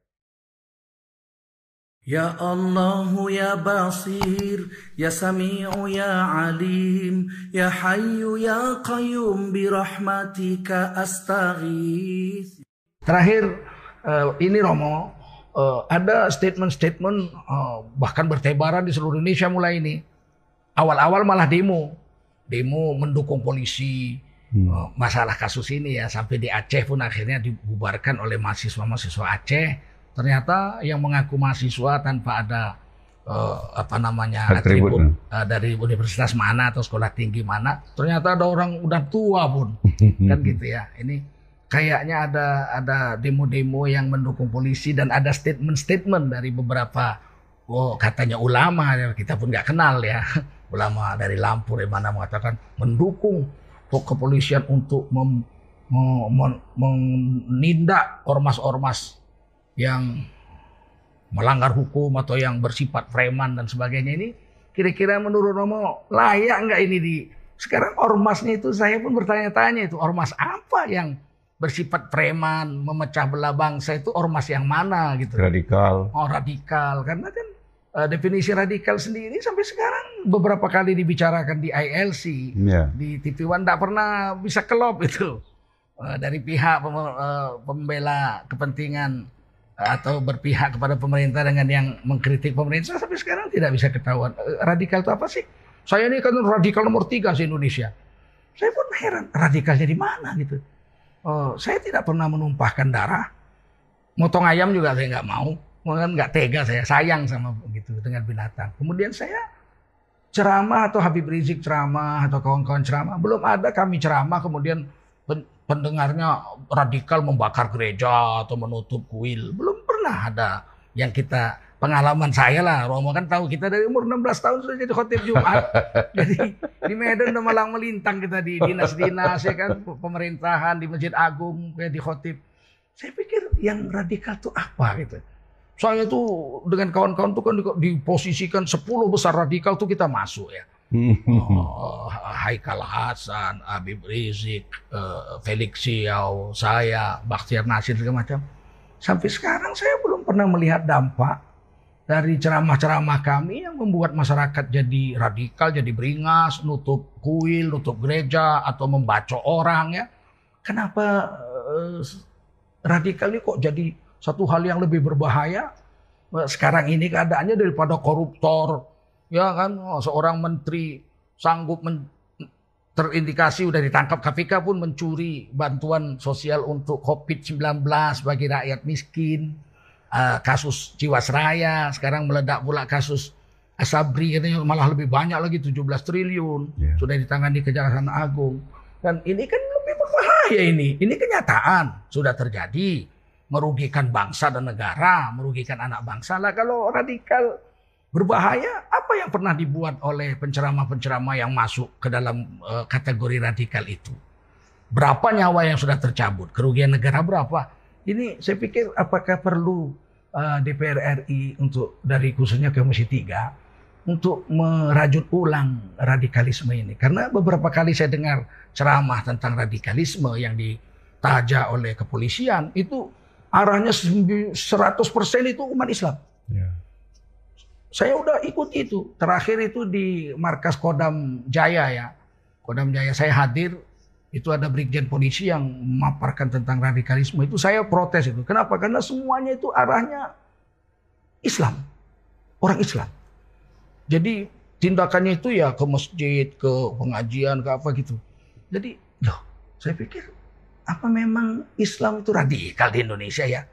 Ya Allah ya Basir ya Sami'u ya Alim ya Hayyu ya Qayyum bi rahmatika astaghith. Terakhir uh, ini Romo uh, ada statement-statement uh, bahkan bertebaran di seluruh Indonesia mulai ini. Awal-awal malah demo demo mendukung polisi hmm. Eh, masalah kasus ini ya sampai di Aceh pun akhirnya dibubarkan oleh mahasiswa-mahasiswa Aceh Ternyata yang mengaku mahasiswa tanpa ada uh, apa namanya Atribut, atribut uh, dari universitas mana atau sekolah tinggi mana, ternyata ada orang udah tua pun, *laughs* kan gitu ya. Ini kayaknya ada ada demo-demo yang mendukung polisi dan ada statement-statement dari beberapa oh katanya ulama kita pun nggak kenal ya. *laughs* Ulama dari Lampur yang mana mengatakan mendukung kepolisian untuk mem, mem, mem, menindak ormas-ormas yang melanggar hukum atau yang bersifat preman dan sebagainya ini kira-kira menurut Romo layak nggak ini di sekarang ormasnya itu saya pun bertanya-tanya itu ormas apa yang bersifat preman memecah belah bangsa itu ormas yang mana gitu? Radikal. Oh radikal. Karena kan uh, definisi radikal sendiri sampai sekarang beberapa kali dibicarakan di ILC yeah. di TV One tidak pernah bisa kelop itu. Uh, dari pihak pem, uh, pembela kepentingan atau berpihak kepada pemerintah dengan yang mengkritik pemerintah sampai sekarang tidak bisa ketahuan radikal itu apa sih? Saya ini kan radikal nomor tiga di Indonesia. Saya pun heran radikalnya di mana gitu. Oh, saya tidak pernah menumpahkan darah. Motong ayam juga saya nggak mau. Mungkin nggak tega saya sayang sama gitu dengan binatang. Kemudian saya ceramah atau Habib Rizik ceramah atau kawan-kawan ceramah belum ada kami ceramah kemudian pendengarnya radikal membakar gereja atau menutup kuil. Belum pernah ada yang kita pengalaman saya lah. Romo kan tahu kita dari umur 16 tahun sudah jadi khotib Jumat. *laughs* jadi di Medan udah malang melintang kita di dinas-dinas ya kan pemerintahan di Masjid Agung kayak di khotib. Saya pikir yang radikal itu apa gitu. Saya tuh dengan kawan-kawan tuh kan diposisikan 10 besar radikal tuh kita masuk ya oh, Haikal Hasan, Habib Rizik, uh, Felix Xiao, saya, Bakhtiar Nasir segala macam. Sampai sekarang saya belum pernah melihat dampak dari ceramah-ceramah kami yang membuat masyarakat jadi radikal, jadi beringas, nutup kuil, nutup gereja atau membaca orang ya. Kenapa uh, radikal ini kok jadi satu hal yang lebih berbahaya? Sekarang ini keadaannya daripada koruptor, ya kan oh, seorang menteri sanggup men, terindikasi sudah ditangkap KPK pun mencuri bantuan sosial untuk COVID-19 bagi rakyat miskin. Uh, kasus Jiwasraya, sekarang meledak pula kasus Asabri katanya malah lebih banyak lagi 17 triliun yeah. sudah ditangani Kejaksaan Agung. Dan ini kan lebih berbahaya ini. Ini kenyataan sudah terjadi merugikan bangsa dan negara, merugikan anak bangsa lah kalau radikal berbahaya apa yang pernah dibuat oleh penceramah-penceramah yang masuk ke dalam uh, kategori radikal itu. Berapa nyawa yang sudah tercabut, kerugian negara berapa? Ini saya pikir apakah perlu uh, eh, DPR RI untuk dari khususnya Komisi 3 untuk merajut ulang radikalisme ini. Karena beberapa kali saya dengar ceramah tentang radikalisme yang ditaja oleh kepolisian itu arahnya 100% itu umat Islam. Yeah. Saya udah ikut itu. Terakhir itu di markas Kodam Jaya ya. Kodam Jaya saya hadir. Itu ada brigjen polisi yang memaparkan tentang radikalisme. Itu saya protes itu. Kenapa? Karena semuanya itu arahnya Islam. Orang Islam. Jadi tindakannya itu ya ke masjid, ke pengajian, ke apa gitu. Jadi, loh, saya pikir apa memang Islam itu radikal di Indonesia ya?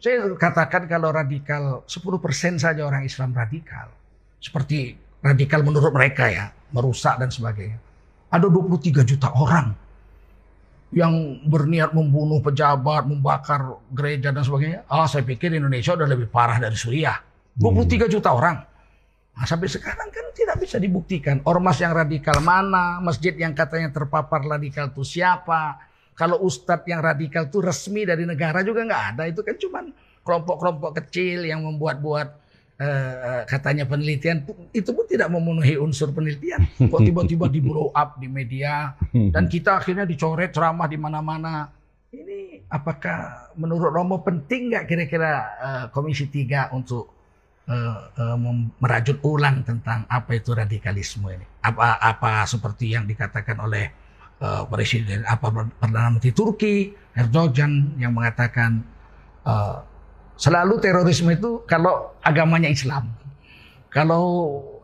Saya katakan kalau radikal 10% saja orang Islam radikal. Seperti radikal menurut mereka ya, merusak dan sebagainya. Ada 23 juta orang yang berniat membunuh pejabat, membakar gereja dan sebagainya. Ah, saya pikir Indonesia udah lebih parah dari Suriah. 23 juta orang. Nah, sampai sekarang kan tidak bisa dibuktikan. Ormas yang radikal mana, masjid yang katanya terpapar radikal itu siapa, kalau ustadz yang radikal itu resmi dari negara juga nggak ada. Itu kan cuma kelompok-kelompok kecil yang membuat-buat uh, katanya penelitian. Itu pun tidak memenuhi unsur penelitian. Kok tiba-tiba di blow up di media. Dan kita akhirnya dicoret ceramah di mana-mana. Ini apakah menurut Romo penting nggak kira-kira uh, Komisi 3 untuk merajut ulang tentang apa itu radikalisme ini? Apa apa seperti yang dikatakan oleh uh, presiden apa perdana menteri Turki Erdogan yang mengatakan uh, selalu terorisme itu kalau agamanya Islam. Kalau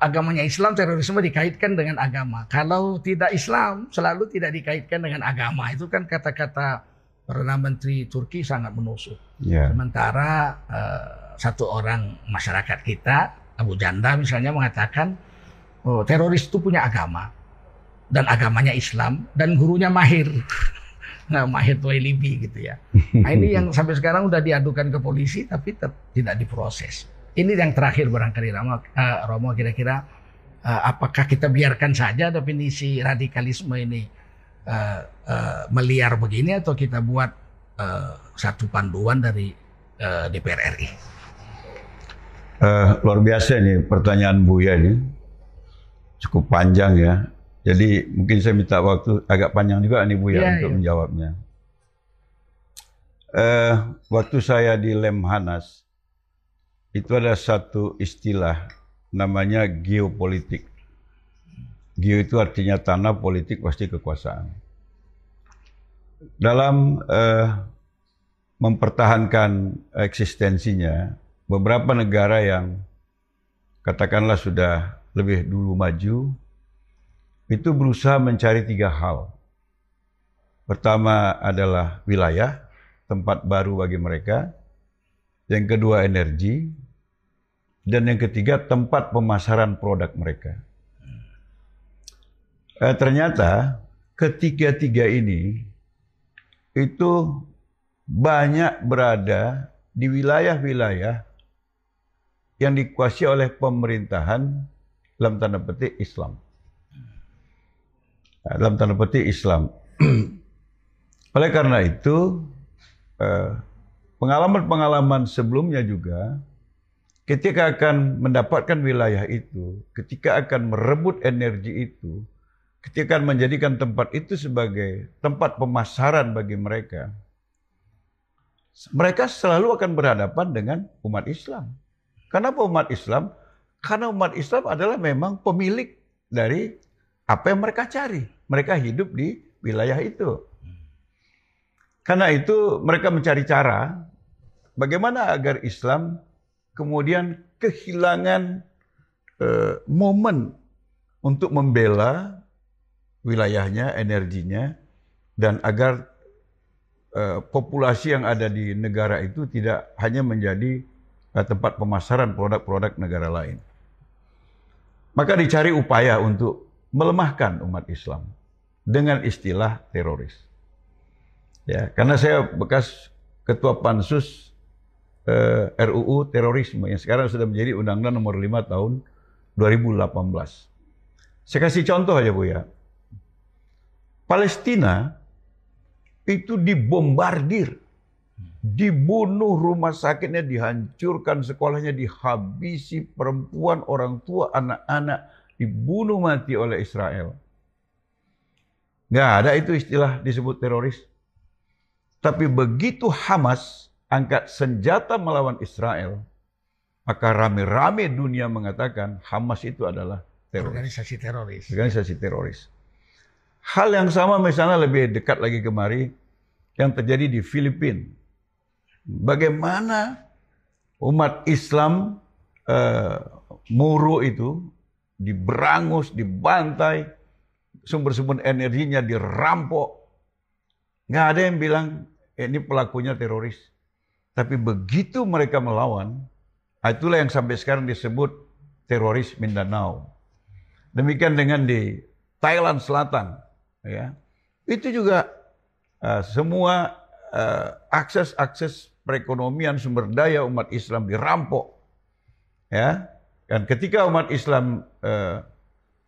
agamanya Islam terorisme dikaitkan dengan agama. Kalau tidak Islam selalu tidak dikaitkan dengan agama. Itu kan kata-kata Perdana Menteri Turki sangat menusuk. Ya. Sementara eh, satu orang masyarakat kita, Abu Janda misalnya mengatakan, oh, teroris itu punya agama dan agamanya Islam dan gurunya Mahir. *laughs* Nah, Mahir Tuwailibi gitu ya. Nah, ini yang sampai sekarang udah diadukan ke polisi tapi tidak diproses. Ini yang terakhir barangkali Romo, eh, Romo kira-kira eh, apakah kita biarkan saja definisi radikalisme ini eh, eh, meliar begini atau kita buat eh, satu panduan dari eh, DPR RI? Eh, luar biasa nih pertanyaan Buya ini. Cukup panjang ya. Jadi mungkin saya minta waktu agak panjang juga nih Buya Iya, untuk iya. menjawabnya. Eh, waktu saya di Lemhanas itu ada satu istilah namanya geopolitik. Geo itu artinya tanah, politik pasti kekuasaan. Dalam eh, mempertahankan eksistensinya, beberapa negara yang katakanlah sudah lebih dulu maju, itu berusaha mencari tiga hal. Pertama adalah wilayah, tempat baru bagi mereka. Yang kedua energi. Dan yang ketiga tempat pemasaran produk mereka. Eh, ternyata ketiga-tiga ini itu banyak berada di wilayah-wilayah yang dikuasai oleh pemerintahan dalam tanda petik Islam. Dalam tanda petik Islam. *clears throat* oleh karena itu, eh, pengalaman-pengalaman sebelumnya juga, ketika akan mendapatkan wilayah itu, ketika akan merebut energi itu, ketika akan menjadikan tempat itu sebagai tempat pemasaran bagi mereka, mereka selalu akan berhadapan dengan umat Islam. Kenapa umat Islam? Karena umat Islam adalah memang pemilik dari apa yang mereka cari. Mereka hidup di wilayah itu. Karena itu mereka mencari cara bagaimana agar Islam kemudian kehilangan eh, momen untuk membela wilayahnya, energinya, dan agar eh, populasi yang ada di negara itu tidak hanya menjadi eh, tempat pemasaran produk-produk negara lain. Maka dicari upaya untuk melemahkan umat Islam dengan istilah teroris. Ya, karena saya bekas ketua pansus eh, RUU terorisme yang sekarang sudah menjadi Undang-Undang Nomor 5 Tahun 2018. Saya kasih contoh aja Bu ya. Palestina itu dibombardir, dibunuh rumah sakitnya, dihancurkan sekolahnya, dihabisi perempuan, orang tua, anak-anak, dibunuh mati oleh Israel. Nggak ada itu istilah disebut teroris. Tapi begitu Hamas angkat senjata melawan Israel, maka rame-rame dunia mengatakan Hamas itu adalah teroris. Organisasi teroris. Organisasi teroris. Hal yang sama misalnya lebih dekat lagi kemari yang terjadi di Filipina. Bagaimana umat Islam eh, Moro itu diberangus, dibantai, sumber-sumber energinya dirampok. Nggak ada yang bilang "Eh, ini pelakunya teroris. Tapi begitu mereka melawan, ah, itulah yang sampai sekarang disebut teroris Mindanao. Demikian dengan di Thailand Selatan, ya itu juga uh, semua uh, akses-akses perekonomian sumber daya umat Islam dirampok, ya. Dan ketika umat Islam uh,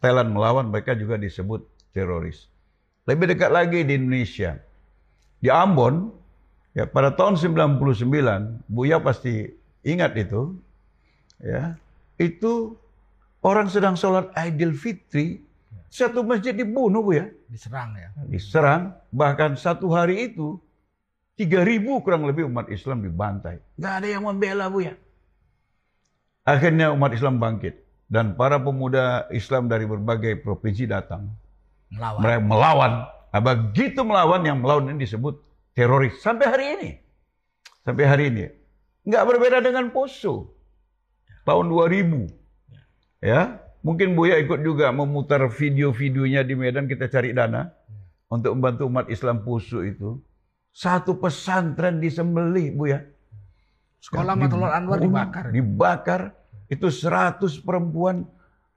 Thailand melawan, mereka juga disebut teroris. Lebih dekat lagi di Indonesia, di Ambon, ya pada tahun 99, Buya pasti ingat itu, ya itu orang sedang sholat Idul Fitri, satu masjid dibunuh bu ya, Diserang ya. diserang, bahkan satu hari itu 3000 kurang lebih umat Islam dibantai. Nggak ada yang membela bu ya. Akhirnya umat Islam bangkit dan para pemuda Islam dari berbagai provinsi datang. Melawan. Mereka melawan. Nah, begitu melawan yang melawan ini disebut teroris sampai hari ini. Sampai hari ini. Nggak berbeda dengan Poso. Tahun 2000. Ya, mungkin Buya ikut juga memutar video-videonya di Medan kita cari dana untuk membantu umat Islam Poso itu. Satu pesantren disembelih, Bu ya. Sekolah Matlul Anwar dibakar. Dibakar. Itu 100 perempuan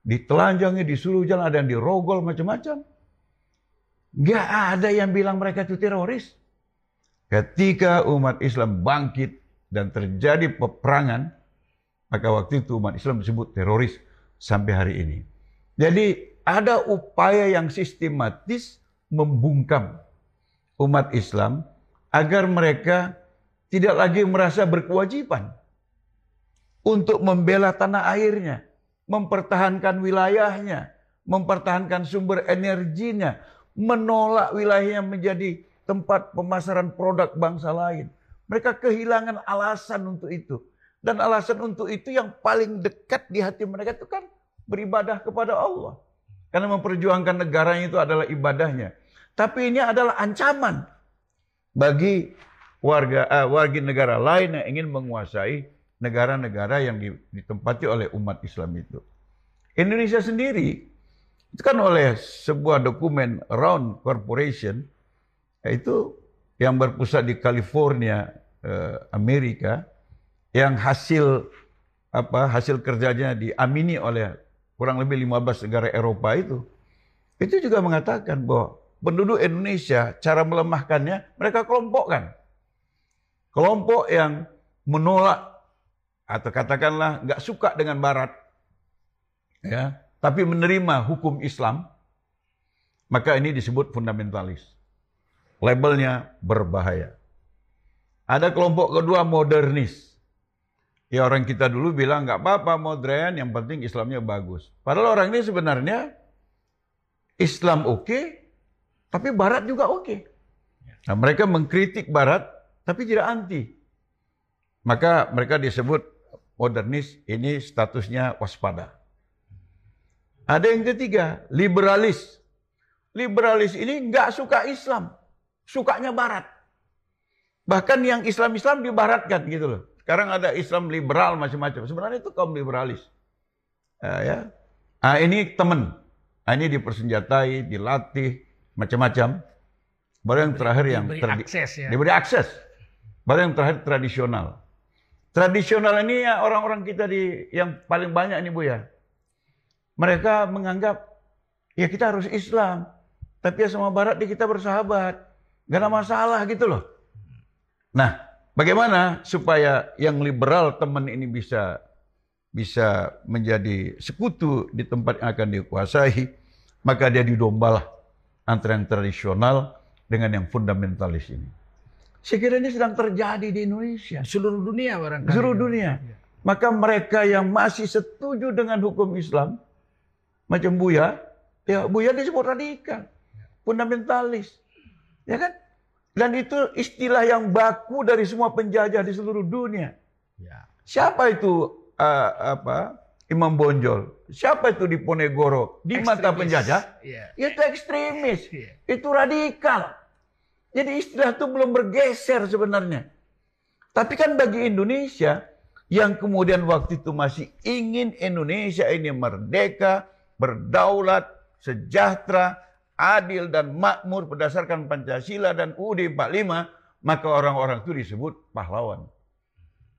ditelanjangi, disuruh jalan, ada yang dirogol macam-macam. Gak ada yang bilang mereka itu teroris. Ketika umat Islam bangkit dan terjadi peperangan, maka waktu itu umat Islam disebut teroris sampai hari ini. Jadi ada upaya yang sistematis membungkam umat Islam agar mereka tidak lagi merasa berkewajiban untuk membela tanah airnya, mempertahankan wilayahnya, mempertahankan sumber energinya, menolak wilayahnya menjadi tempat pemasaran produk bangsa lain. Mereka kehilangan alasan untuk itu. Dan alasan untuk itu yang paling dekat di hati mereka itu kan beribadah kepada Allah. Karena memperjuangkan negaranya itu adalah ibadahnya. Tapi ini adalah ancaman bagi warga eh, warga negara lain yang ingin menguasai negara-negara yang di- ditempati oleh umat Islam itu. Indonesia sendiri itu kan oleh sebuah dokumen Round Corporation itu yang berpusat di California, eh, Amerika, yang hasil apa hasil kerjanya diamini oleh kurang lebih 15 negara Eropa itu. Itu juga mengatakan bahwa penduduk Indonesia cara melemahkannya mereka kelompokkan. Kelompok yang menolak atau katakanlah nggak suka dengan Barat, ya, tapi menerima hukum Islam, maka ini disebut fundamentalis. Labelnya berbahaya. Ada kelompok kedua modernis. Ya orang kita dulu bilang nggak apa-apa modern, yang penting Islamnya bagus. Padahal orang ini sebenarnya Islam oke, tapi Barat juga oke. Nah, mereka mengkritik Barat, tapi tidak anti. Maka mereka disebut modernis, ini statusnya waspada. Ada yang ketiga, liberalis. Liberalis ini nggak suka Islam, sukanya Barat. Bahkan yang Islam-Islam dibaratkan gitu loh. Sekarang ada Islam liberal macam-macam. Sebenarnya itu kaum liberalis. Ah, ya. Ah, ini teman. Ah, ini dipersenjatai, dilatih, macam-macam. Baru yang terakhir yang Diberi akses ya. diberi akses. Baru yang terakhir tradisional. Tradisional ini ya orang-orang kita di yang paling banyak ini Bu ya. Mereka menganggap ya kita harus Islam, tapi ya sama Barat di kita bersahabat, nggak ada masalah gitu loh. Nah, bagaimana supaya yang liberal teman ini bisa bisa menjadi sekutu di tempat yang akan dikuasai, maka dia didombalah antara yang tradisional dengan yang fundamentalis ini. Saya kira ini sedang terjadi di Indonesia. Seluruh dunia barangkali. Seluruh dunia. Maka mereka yang masih setuju dengan hukum Islam, macam Buya, ya Buya disebut radikal, fundamentalis. Ya kan? Dan itu istilah yang baku dari semua penjajah di seluruh dunia. Ya. Siapa itu uh, apa? Imam Bonjol. Siapa itu di Ponegoro? Di mata penjajah? Iya. Itu ekstremis. Iya. Itu radikal. Jadi istilah itu belum bergeser sebenarnya. Tapi kan bagi Indonesia yang kemudian waktu itu masih ingin Indonesia ini merdeka, berdaulat, sejahtera, adil dan makmur berdasarkan Pancasila dan UUD 45, maka orang-orang itu disebut pahlawan.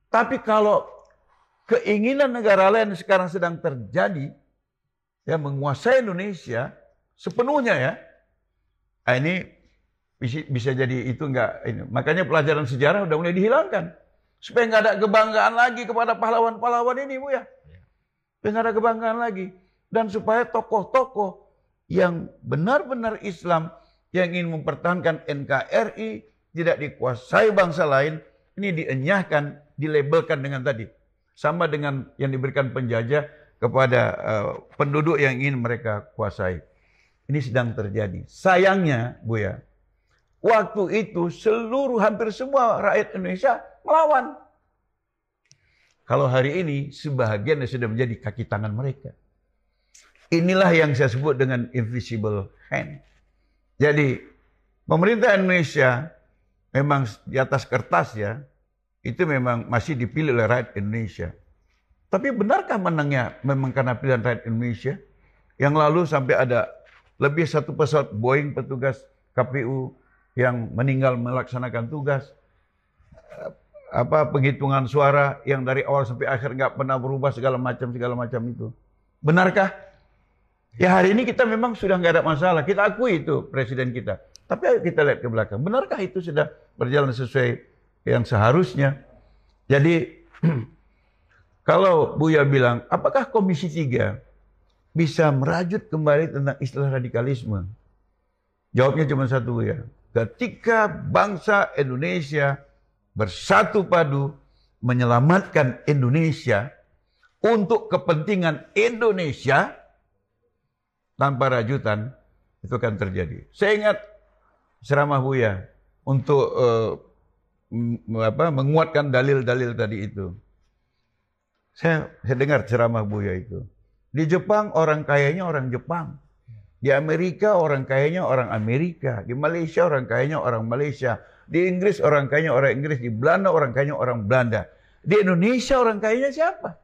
Tapi kalau keinginan negara lain sekarang sedang terjadi, ya menguasai Indonesia sepenuhnya ya, ah, ini bisa, jadi itu enggak ini. Makanya pelajaran sejarah udah mulai dihilangkan. Supaya nggak ada kebanggaan lagi kepada pahlawan-pahlawan ini, Bu ya. Supaya ada kebanggaan lagi. Dan supaya tokoh-tokoh yang benar-benar Islam yang ingin mempertahankan NKRI tidak dikuasai bangsa lain, ini dienyahkan, dilabelkan dengan tadi. Sama dengan yang diberikan penjajah kepada eh, penduduk yang ingin mereka kuasai. Ini sedang terjadi. Sayangnya, Bu ya, waktu itu seluruh hampir semua rakyat Indonesia melawan. Kalau hari ini sebahagian sudah menjadi kaki tangan mereka. Inilah yang saya sebut dengan invisible hand. Jadi pemerintah Indonesia memang di atas kertas ya, itu memang masih dipilih oleh rakyat Indonesia. Tapi benarkah menangnya memang karena pilihan rakyat Indonesia? Yang lalu sampai ada lebih satu pesawat Boeing petugas KPU yang meninggal melaksanakan tugas. Apa penghitungan suara yang dari awal sampai akhir nggak pernah berubah segala macam segala macam itu. Benarkah? Ya hari ini kita memang sudah nggak ada masalah. Kita akui itu presiden kita. Tapi ayo kita lihat ke belakang. Benarkah itu sudah berjalan sesuai yang seharusnya? Jadi *clears throat* kalau Buya bilang, apakah Komisi 3 bisa merajut kembali tentang istilah radikalisme? Jawabnya cuma satu ya. Ketika bangsa Indonesia bersatu padu menyelamatkan Indonesia untuk kepentingan Indonesia tanpa rajutan itu akan terjadi. Saya ingat ceramah Buya untuk uh, apa, menguatkan dalil-dalil tadi itu. Saya, saya dengar ceramah Buya itu. Di Jepang orang kayanya orang Jepang. Di Amerika orang kayanya orang Amerika. Di Malaysia orang kayanya orang Malaysia. Di Inggris orang kayanya orang Inggris. Di Belanda orang kayanya orang Belanda. Di Indonesia orang kayanya siapa?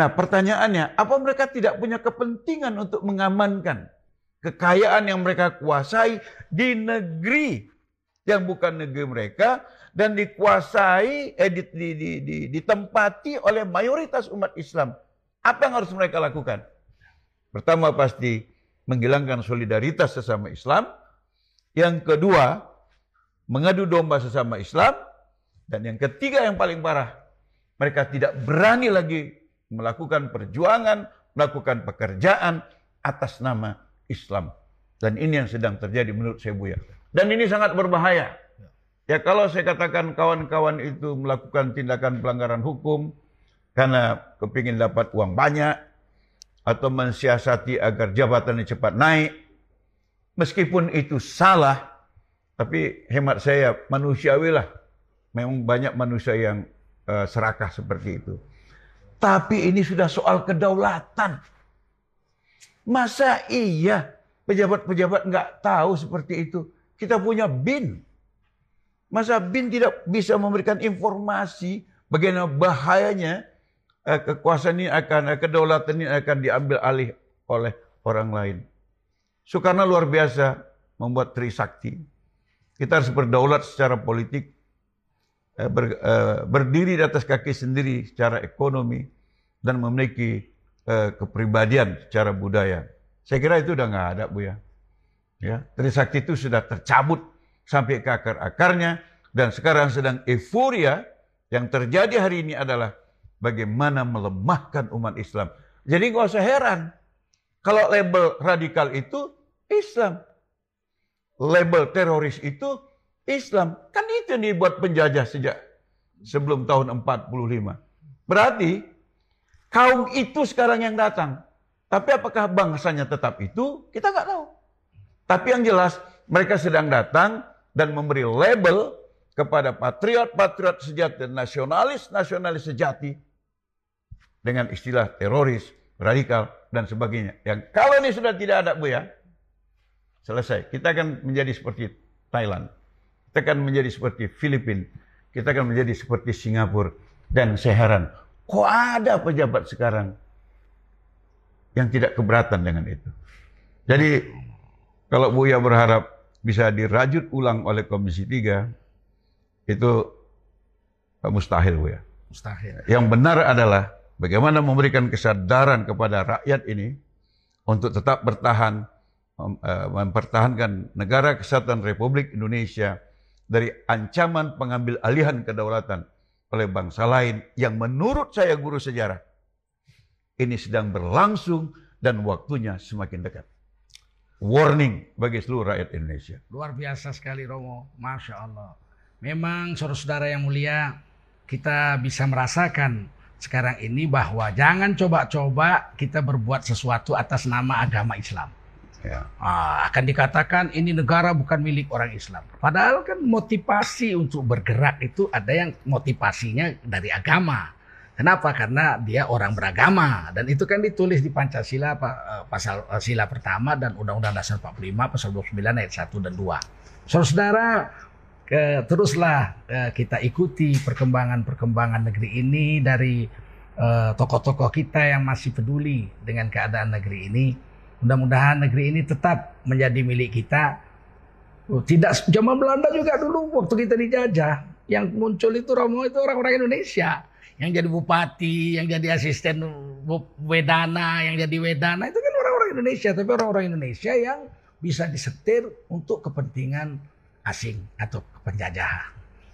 Nah pertanyaannya, apa mereka tidak punya kepentingan untuk mengamankan kekayaan yang mereka kuasai di negeri yang bukan negeri mereka dan dikuasai, eh, di, di, di, di, ditempati oleh mayoritas umat Islam. Apa yang harus mereka lakukan? Pertama pasti menghilangkan solidaritas sesama Islam. Yang kedua, mengadu domba sesama Islam. Dan yang ketiga yang paling parah, mereka tidak berani lagi melakukan perjuangan, melakukan pekerjaan atas nama Islam. Dan ini yang sedang terjadi menurut saya Buya. Dan ini sangat berbahaya. Ya kalau saya katakan kawan-kawan itu melakukan tindakan pelanggaran hukum karena kepingin dapat uang banyak, atau mensiasati agar jabatannya cepat naik. Meskipun itu salah, tapi hemat saya manusiawi lah. Memang banyak manusia yang uh, serakah seperti itu. Tapi ini sudah soal kedaulatan. Masa iya pejabat-pejabat nggak tahu seperti itu? Kita punya BIN. Masa BIN tidak bisa memberikan informasi bagaimana bahayanya kekuasaan ini akan, eh, kedaulatan ini akan diambil alih oleh orang lain. Soekarno luar biasa membuat Trisakti. Kita harus berdaulat secara politik, eh, ber, eh, berdiri di atas kaki sendiri secara ekonomi, dan memiliki eh, kepribadian secara budaya. Saya kira itu udah nggak ada, Bu ya. Ya, Trisakti itu sudah tercabut sampai ke akar-akarnya dan sekarang sedang euforia yang terjadi hari ini adalah bagaimana melemahkan umat Islam. Jadi nggak usah heran kalau label radikal itu Islam, label teroris itu Islam. Kan itu yang dibuat penjajah sejak sebelum tahun 45. Berarti kaum itu sekarang yang datang. Tapi apakah bangsanya tetap itu? Kita nggak tahu. Tapi yang jelas mereka sedang datang dan memberi label kepada patriot-patriot sejati, nasionalis-nasionalis sejati dengan istilah teroris, radikal, dan sebagainya. Yang kalau ini sudah tidak ada, Bu ya, selesai. Kita akan menjadi seperti Thailand. Kita akan menjadi seperti Filipina. Kita akan menjadi seperti Singapura. Dan saya heran, kok ada pejabat sekarang yang tidak keberatan dengan itu. Jadi, kalau Buya berharap bisa dirajut ulang oleh Komisi 3, itu mustahil Buya. Mustahil. Yang benar adalah Bagaimana memberikan kesadaran kepada rakyat ini untuk tetap bertahan, eh, mempertahankan negara kesatuan Republik Indonesia dari ancaman pengambil alihan kedaulatan oleh bangsa lain yang menurut saya guru sejarah ini sedang berlangsung dan waktunya semakin dekat. Warning bagi seluruh rakyat Indonesia. Luar biasa sekali Romo, Masya Allah. Memang saudara-saudara yang mulia, kita bisa merasakan sekarang ini bahwa jangan coba-coba kita berbuat sesuatu atas nama agama Islam. Ya. Ah, akan dikatakan ini negara bukan milik orang Islam. Padahal kan motivasi untuk bergerak itu ada yang motivasinya dari agama. Kenapa? Karena dia orang beragama dan itu kan ditulis di Pancasila eh, pasal eh, sila pertama dan Undang-Undang Dasar 45 pasal 29 ayat 1 dan 2. Saudara-saudara, ke, teruslah uh, kita ikuti perkembangan-perkembangan negeri ini dari eh, tokoh-tokoh kita yang masih peduli dengan keadaan negeri ini. Mudah-mudahan negeri ini tetap menjadi milik kita. Tidak zaman Belanda juga dulu waktu kita dijajah, yang muncul itu Romo itu orang-orang Indonesia. Yang jadi bupati, yang jadi asisten wedana, yang jadi wedana itu kan orang-orang Indonesia, tapi orang-orang Indonesia yang bisa disetir untuk kepentingan asing atau penjajahan.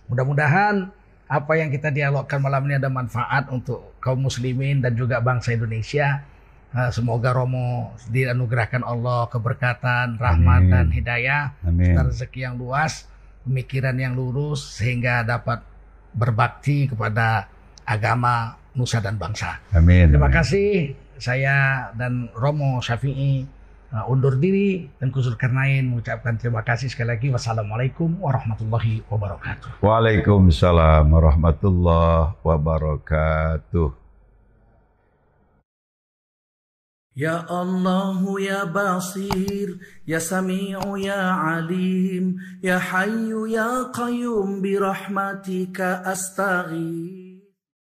Mudah-mudahan apa yang kita dialogkan malam ini ada manfaat untuk kaum muslimin dan juga bangsa Indonesia. Eh, semoga Romo dianugerahkan Allah keberkatan, rahmat Amin. dan hidayah, serta rezeki yang luas, pemikiran yang lurus sehingga dapat berbakti kepada agama nusa dan bangsa. Amin. Terima kasih saya dan Romo Syafi'i undur diri dan Kuzul Karnain mengucapkan terima kasih sekali lagi. Wassalamualaikum warahmatullahi wabarakatuh. Waalaikumsalam warahmatullahi wabarakatuh. يا الله يا بصير يا سميع يا عليم يا حي يا قيوم برحمتك استغيث